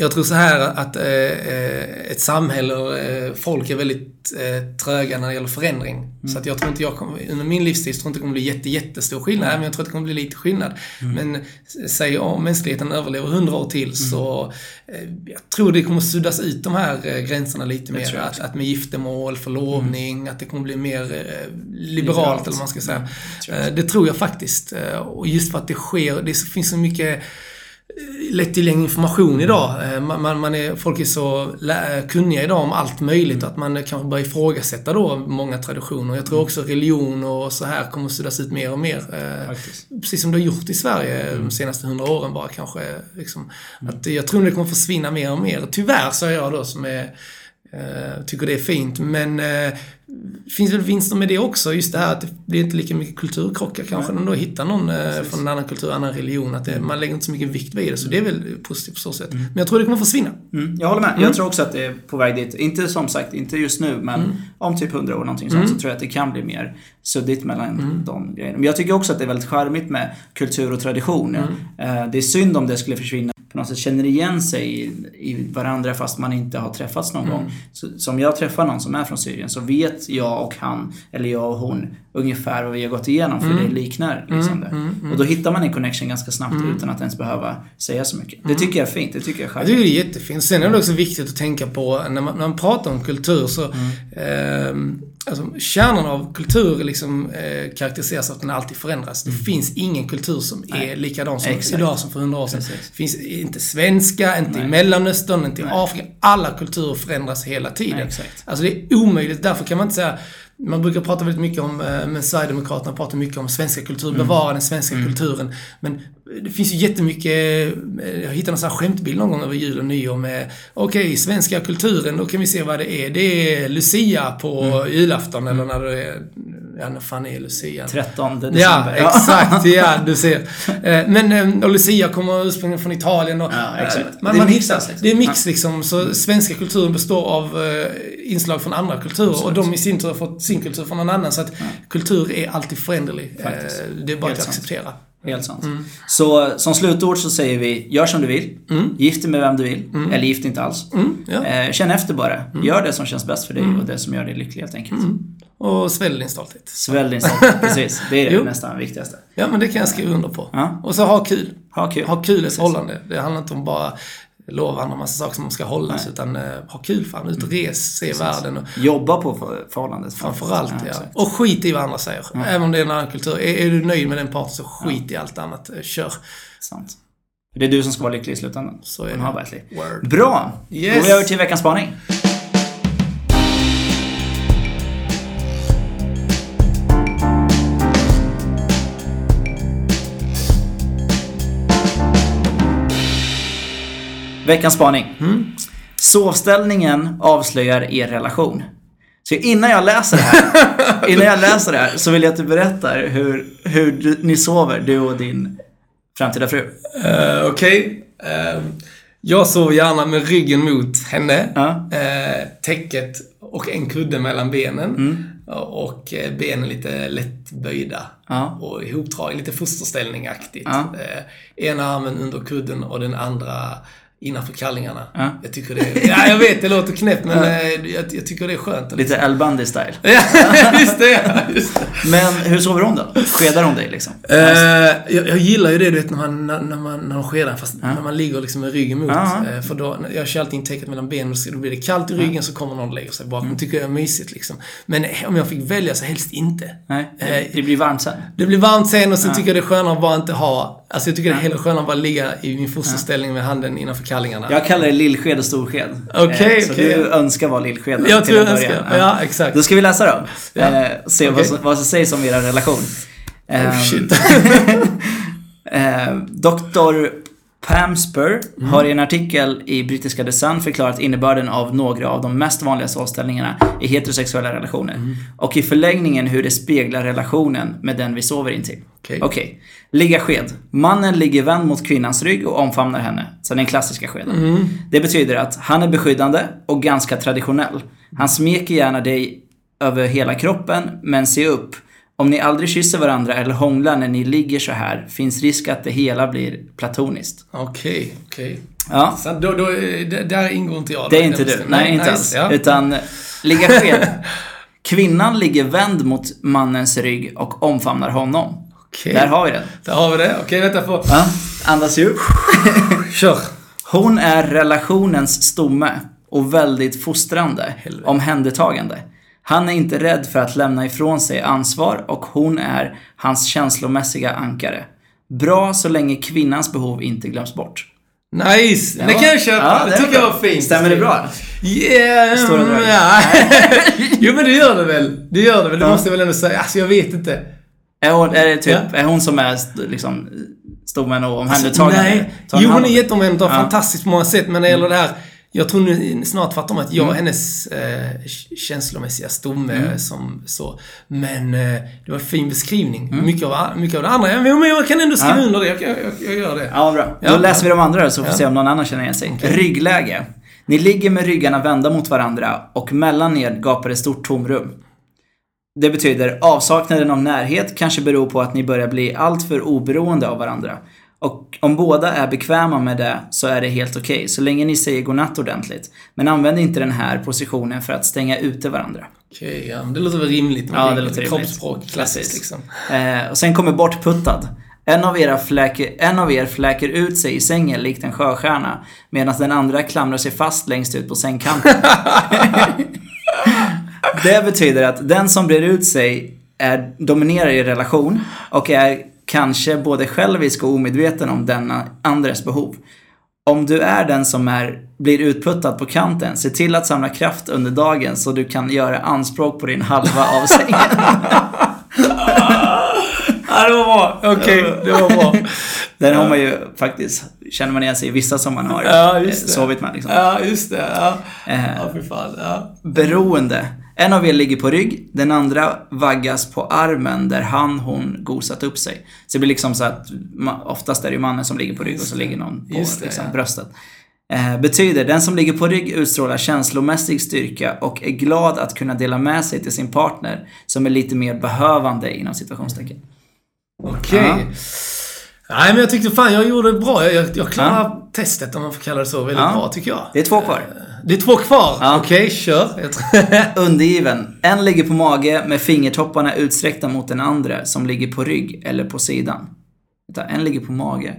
Jag tror så här att eh, eh, ett samhälle och eh, folk är väldigt eh, tröga när det gäller förändring. Så att jag tror inte jag kommer, under min livstid tror jag inte det kommer bli jätte, jättestor skillnad. Men jag tror att det kommer bli lite skillnad. Men s- säg om mänskligheten överlever hundra år till så eh, jag tror det kommer suddas ut de här eh, gränserna lite mer. Att, att med giftermål, förlovning, att det kommer bli mer liberalt, Liberalt. eller vad man ska säga. Eh, det tror jag faktiskt. Och just för att det sker, det finns så mycket lättillgänglig information idag. Eh, Man, man, man är, folk är så lä- kunniga idag om allt möjligt att man kanske börjar ifrågasätta då många traditioner. Jag tror också religion och så här kommer att suddas ut mer och mer. Eh, Faktiskt. Precis som det har gjort i Sverige de senaste hundra åren bara kanske. Liksom, att jag tror det kommer försvinna mer och mer. Tyvärr säger jag då som är eh, tycker det är fint. Men eh, finns väl vinster med det också. Just det här att det blir inte lika mycket kulturkrockar kanske. När man då hittar någon eh, från en annan kultur, annan religion. Att det, man lägger inte så mycket vikt vid det. Så det är väl positivt på så sätt. Men jag tror det kommer försvinna. Mm, jag håller med. Jag tror också att det är på väg dit. Inte som sagt, inte just nu, men om typ 100 år någonting sånt, så tror jag att det kan bli mer suddigt mellan de grejerna. Men jag tycker också att det är väldigt charmigt med kultur och tradition. Eh, Det är synd om det skulle försvinna på något sätt känner igen sig i, i varandra fast man inte har träffats någon gång. Så, så om jag träffar någon som är från Syrien så vet jag och han, eller jag och hon, ungefär vad vi har gått igenom för det liknar liksom det. Och då hittar man en connection ganska snabbt utan att ens behöva säga så mycket. Det tycker jag är fint, det tycker jag charmigt. det är jättefint. Sen är det också viktigt att tänka på när man, när man pratar om kultur så ehm, alltså, kärnan av kultur liksom, eh, karaktäriseras av att den alltid förändras. Det finns ingen kultur som är likadan som Exakt. idag som för hundra år sedan. Precis. Det finns inte svenska, inte i Mellanöstern, inte i Afrika. Alla kulturer förändras hela tiden. Nej, exakt. Alltså det är omöjligt. Därför kan man inte säga man brukar prata väldigt mycket om, eh, men Sverigedemokraterna pratar mycket om svenska kultur, Mm. bevara den svenska kulturen. Men det finns ju jättemycket, eh, jag hittade en sån här skämtbild någon gång över jul och nyår med, okej, svenska kulturen, då kan vi se vad det är. Det är Lucia på Mm. julafton, eller när det är, ja när fan är Lucia? 13 december. Ja, exakt. Ja, du ser. Eh, Men, eh, och Lucia kommer ursprungligen från Italien och... Ja, exakt. Man, Det är man hittar, liksom. det är mix liksom. Så svenska kulturen består av eh, inslag från andra kulturer och de i sin tur har fått sin kultur från någon annan. Så att kultur är alltid föränderlig. Faktiskt. Det är bara Helt att sant. acceptera. Helt sant. Mm. Så som slutord så säger vi, gör som du vill. Gift dig med vem du vill. Eller gift dig inte alls. Mm, ja. Eh, känn efter bara. Gör det som känns bäst för dig och det som gör dig lycklig helt enkelt. Och svälj din stolthet. Svälj din stolthet. Precis. Det är det nästan viktigaste. Ja, men det kan jag skriva under på. Ja. Och så ha kul. Ha kul. Ha kul i förhållande. Det handlar inte om bara lova andra massa saker som man ska hållas, utan eh, ha kul. Fan, ut och res, se världen. Och, Jobba på för- förhållandet. Framförallt, ja. exakt. Och skit i vad andra säger. Även om det är en annan kultur. Är, är du nöjd med den parten så skit i allt annat. Eh, Kör. Sant. Det är du som ska vara lycklig i slutändan. Så är det. Bra! Yes. Går vi över till veckans spaning. Veckans spaning. Mm. Sovställningen avslöjar er relation. Så innan jag läser det här, innan jag läser det här så vill jag att du berättar hur, hur du, ni sover, du och din framtida fru. Eh, Okej. Eh, jag sover gärna med ryggen mot henne. Eh, täcket och en kudde mellan benen. Mm. Och benen lite lätt böjda. Och ihopdragna, lite fosterställning-aktigt. Ena armen under kudden och den andra innanför kallingarna. Ja. Jag tycker det är, Ja, jag vet, det låter knäppt, men eh, jag, jag tycker det är skönt. Lite El Bundy-style. Ja, just det, ja, just det. Men hur sover hon då? Skedar hon dig liksom? Eh, jag, jag gillar ju det, du vet, när man, när, man, när de skedar, fast när man ligger liksom med ryggen mot. Ja. Eh, för då, jag kör alltid intäcket mellan benen, så då blir det kallt i ryggen, så kommer någon och lägger sig bakom. Mm. tycker jag är mysigt liksom. Men om jag fick välja så helst inte. Nej, det blir varmt sen. Det blir varmt sen och sen tycker jag det är skönare att bara inte ha... Alltså jag tycker det är hellre skönare att bara ligga i min fosterställning med handen innanför kallingarna. Jag kallar det lillsked och storsked. Okej, Eh, Så okej. du önskar vara lillsked Jag tror jag början. ska... Ja, exakt. Då ska vi läsa då. Ja. Eh, och se vad, Okej. som, vad som sägs om er relation. Ehm, Oh, shit. eh, Dr. Pam Spur Mm. har i en artikel i brittiska The Sun förklarat innebörden av några av de mest vanliga sovställningarna i heterosexuella relationer. Mm. Och i förlängningen hur det speglar relationen med den vi sover intill. Okej. Okej. Ligga sked. Mannen ligger vänd mot kvinnans rygg och omfamnar henne. Så den klassiska skeden. Mm. Det betyder att han är beskyddande och ganska traditionell. Han smeker gärna dig över hela kroppen, men se upp. Om ni aldrig kysser varandra eller hånglar när ni ligger så här finns risk att det hela blir platoniskt. Okej, okej. Ja, Så då, då, det- där ingår inte jag. det är inte du. bestäm- Nej, inte alls. Ja. Utan ligga sked. Kvinnan ligger vänd mot mannens rygg och omfamnar honom. Okej. Där har vi den. Där har vi det. Okej, vänta på. Ja, andas djupt. Kör. Hon är relationens stomme och väldigt fostrande, Helvete. omhändertagande. Han är inte rädd för att lämna ifrån sig ansvar och hon är hans känslomässiga ankare. Bra så länge kvinnans behov inte glöms bort. Nice! Det kan jag köpa. Ja, det är tycker bra. jag var fint. Stämmer det bra? Yeah, Stora drag. ja. Jo, men det gör det väl. Det gör det väl. Det måste jag väl ändå säga. Alltså, jag vet inte. Är hon, är det typ, Ja. är hon som är liksom stommen och omhändertagande? Nej. Tar Jo, hon är om- jätteomhändertagande. Ja. Fantastiskt på många sätt. Men när det gäller det här. Jag tror nu snart tvärtom att jag Mm. och hennes eh, känslomässiga stomme Mm. som så. Men eh, det var en fin beskrivning. Mycket, av, mycket av det andra. Men jag kan ändå skriva Ja. under det. Jag, jag, jag, gör det. Ja, bra. Ja. Då läser vi de andra så får vi Ja. se om någon annan känner igen sig. Ryggläge. Ni ligger med ryggarna vända mot varandra och mellan er gapar ett stort tomrum. Det betyder avsaknaden av närhet kanske beror på att ni börjar bli alltför oberoende av varandra. Och om båda är bekväma med det så är det helt okej, så länge ni säger godnatt ordentligt. Men använd inte den här positionen för att stänga ute varandra. Okej, ja, men det låter väl rimligt. Ja, det låter rimligt. Kroppsspråk, klassiskt liksom. Eh, och sen kommer bortputtad. En av, era fläker, en av er fläker ut sig i sängen likt en sjöstjärna medan den andra klamrar sig fast längst ut på sängkanten. det betyder att den som brer ut sig är, dominerar i relation och är kanske både självisk och omedveten om denna andres behov. Om du är den som är, blir utputtad på kanten, se till att samla kraft under dagen så du kan göra anspråk på din halva av sängen. Ja, det var bra. Okej, det var bra. Den har man ju faktiskt, känner man igen sig i vissa som man har Ja, sovit med. Liksom. Ja, just det. Ja, Eh, ja fy fan. Ja. beroende. En av er ligger på rygg, den andra vaggas på armen där han, hon gosat upp sig. Så det blir liksom så att oftast är det ju mannen som ligger på rygg och så ligger någon på Just det, liksom, ja. bröstet. Eh, betyder, den som ligger på rygg utstrålar känslomässig styrka och är glad att kunna dela med sig till sin partner som är lite mer behövande inom situationstecken. Okej. Ja. Nej, men jag tyckte fan jag gjorde det bra. Jag, jag, jag klarade testet, om man får kalla det så, väldigt Ja. bra tycker jag. Det är två kvar. Det är två kvar. Ja. Okej, kör. Jag tror- Undergiven. En ligger på mage med fingertopparna utsträckta mot den andra som ligger på rygg eller på sidan. En ligger på mage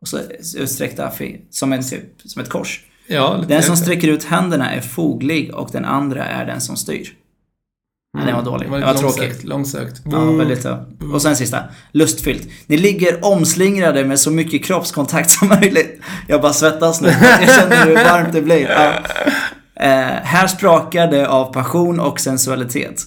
och så utsträckta som, en, som ett kors. ja, Den som sträcker ut händerna är foglig och den andra är den som styr. Ja, den var dålig. Det Det var var lite tråkigt. långsökt. Ja, väldigt så. Och sen sista. Lustfyllt. Ni ligger omslingrade med så mycket kroppskontakt som möjligt. Jag bara svettas nu. Jag känner hur varmt det blir. Ja. Eh, här sprakar det av passion och sensualitet.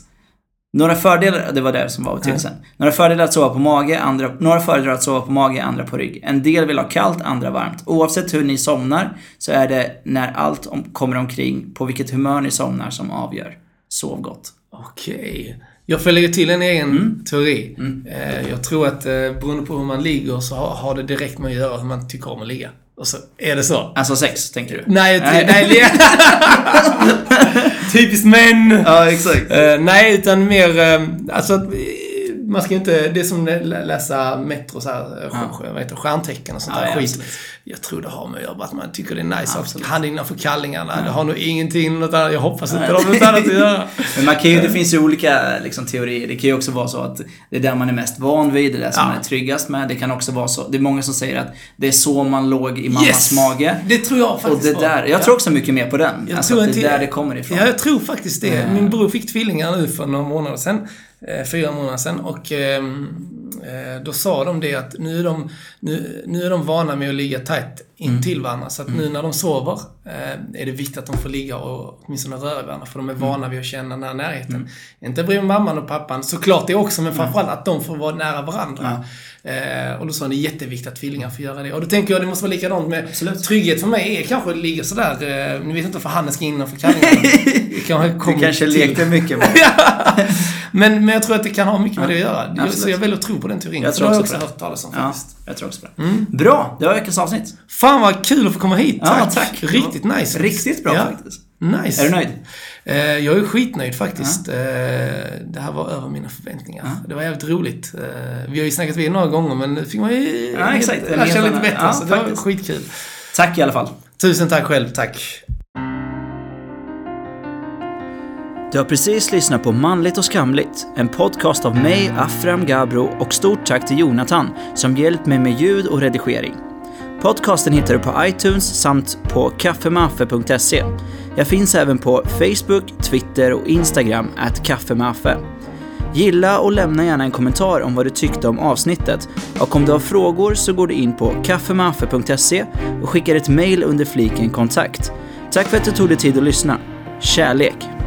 Några fördelar, det var det som var betydelsen. Några fördelar att sova på mage, andra, några fördelar att sova på mage, andra på rygg. En del vill ha kallt, andra varmt. Oavsett hur ni somnar så är det när allt om, kommer omkring på vilket humör ni somnar som avgör. Sov gott. Okej. Jag får lägga till en egen Mm. teori. Eh, jag tror att eh, beroende på hur man ligger så har, det direkt med att göra hur man tycker om att ligga. Och så är det så. Alltså sex, tänker du? Nej, Nej. nej. nej Typiskt män! Ja, exakt. Eh, nej, utan mer... alltså, man ska inte, det är som läsa Metro, så här, ja. vad heter stjärntecken och sånt ja, där ja, skit. absolut. Jag tror det har med att göra att man tycker det är nice. Ja, han innanför kallingarna, ja. det har nog ingenting något annat, jag hoppas inte det har något annat att göra. Men man kan ju, det finns ju olika liksom, teorier. Det kan ju också vara så att det är där man är mest van vid, det är där som man är tryggast med. Det kan också vara så, det är många som säger att det är så man låg i mammas yes! mage. Det tror jag faktiskt och det där, Jag tror också mycket mer på den. Jag alltså tror att det är där det kommer ifrån. Ja, jag tror faktiskt det. Min bror fick tvillingar nu för några månader sedan. Fyra månader sedan. Och ehm, eh, då sa de det att nu är de, nu, nu är de vana med att ligga tätt intill mm. varandra. Så att nu när de sover eh, är det viktigt att de får ligga och åtminstone röra varandra. För de är vana vid att känna den här närheten. Mm. Inte bredvid mamman och pappan, såklart det också, men framförallt att de får vara nära varandra. Eh, och då sa han det är jätteviktigt att tvillingar får göra det. Och då tänker jag det måste vara likadant med Absolut. trygghet för mig är kanske ligger sådär, eh, nu vet inte för Hannes ska innanför kallingarna. kanske du kanske lekte mycket med men, men jag tror att det kan ha mycket med det att göra. Ja, så jag väljer att tro på den teorin. Jag tror också det har jag också hört talas om faktiskt. Jag tror också på det. Mm. Bra, det var veckans avsnitt. Fan vad kul att få komma hit. Tack. Ja, tack. Riktigt nice. Riktigt bra faktiskt. Nice. Är du nöjd? Eh, jag är skitnöjd faktiskt. Ja. Eh, det här var över mina förväntningar. Ja. Det var jävligt roligt. Eh, vi har ju snackat vid några gånger men nu fick man ju ja, lära känna lite bättre. Så det var skitkul. Tack i alla fall. Tusen tack själv. Tack. Du har precis lyssnat på Manligt och skamligt, en podcast av mig, Afram Gabro och stort tack till Jonathan som hjälpt mig med ljud och redigering. Podcasten hittar du på iTunes samt på kaffemaffe.se. Jag finns även på Facebook, Twitter och Instagram, at kaffemaffe. Gilla och lämna gärna en kommentar om vad du tyckte om avsnittet. Och om du har frågor så går du in på kaffemaffe.se och skickar ett mail under fliken kontakt. Tack för att du tog dig tid att lyssna. Kärlek!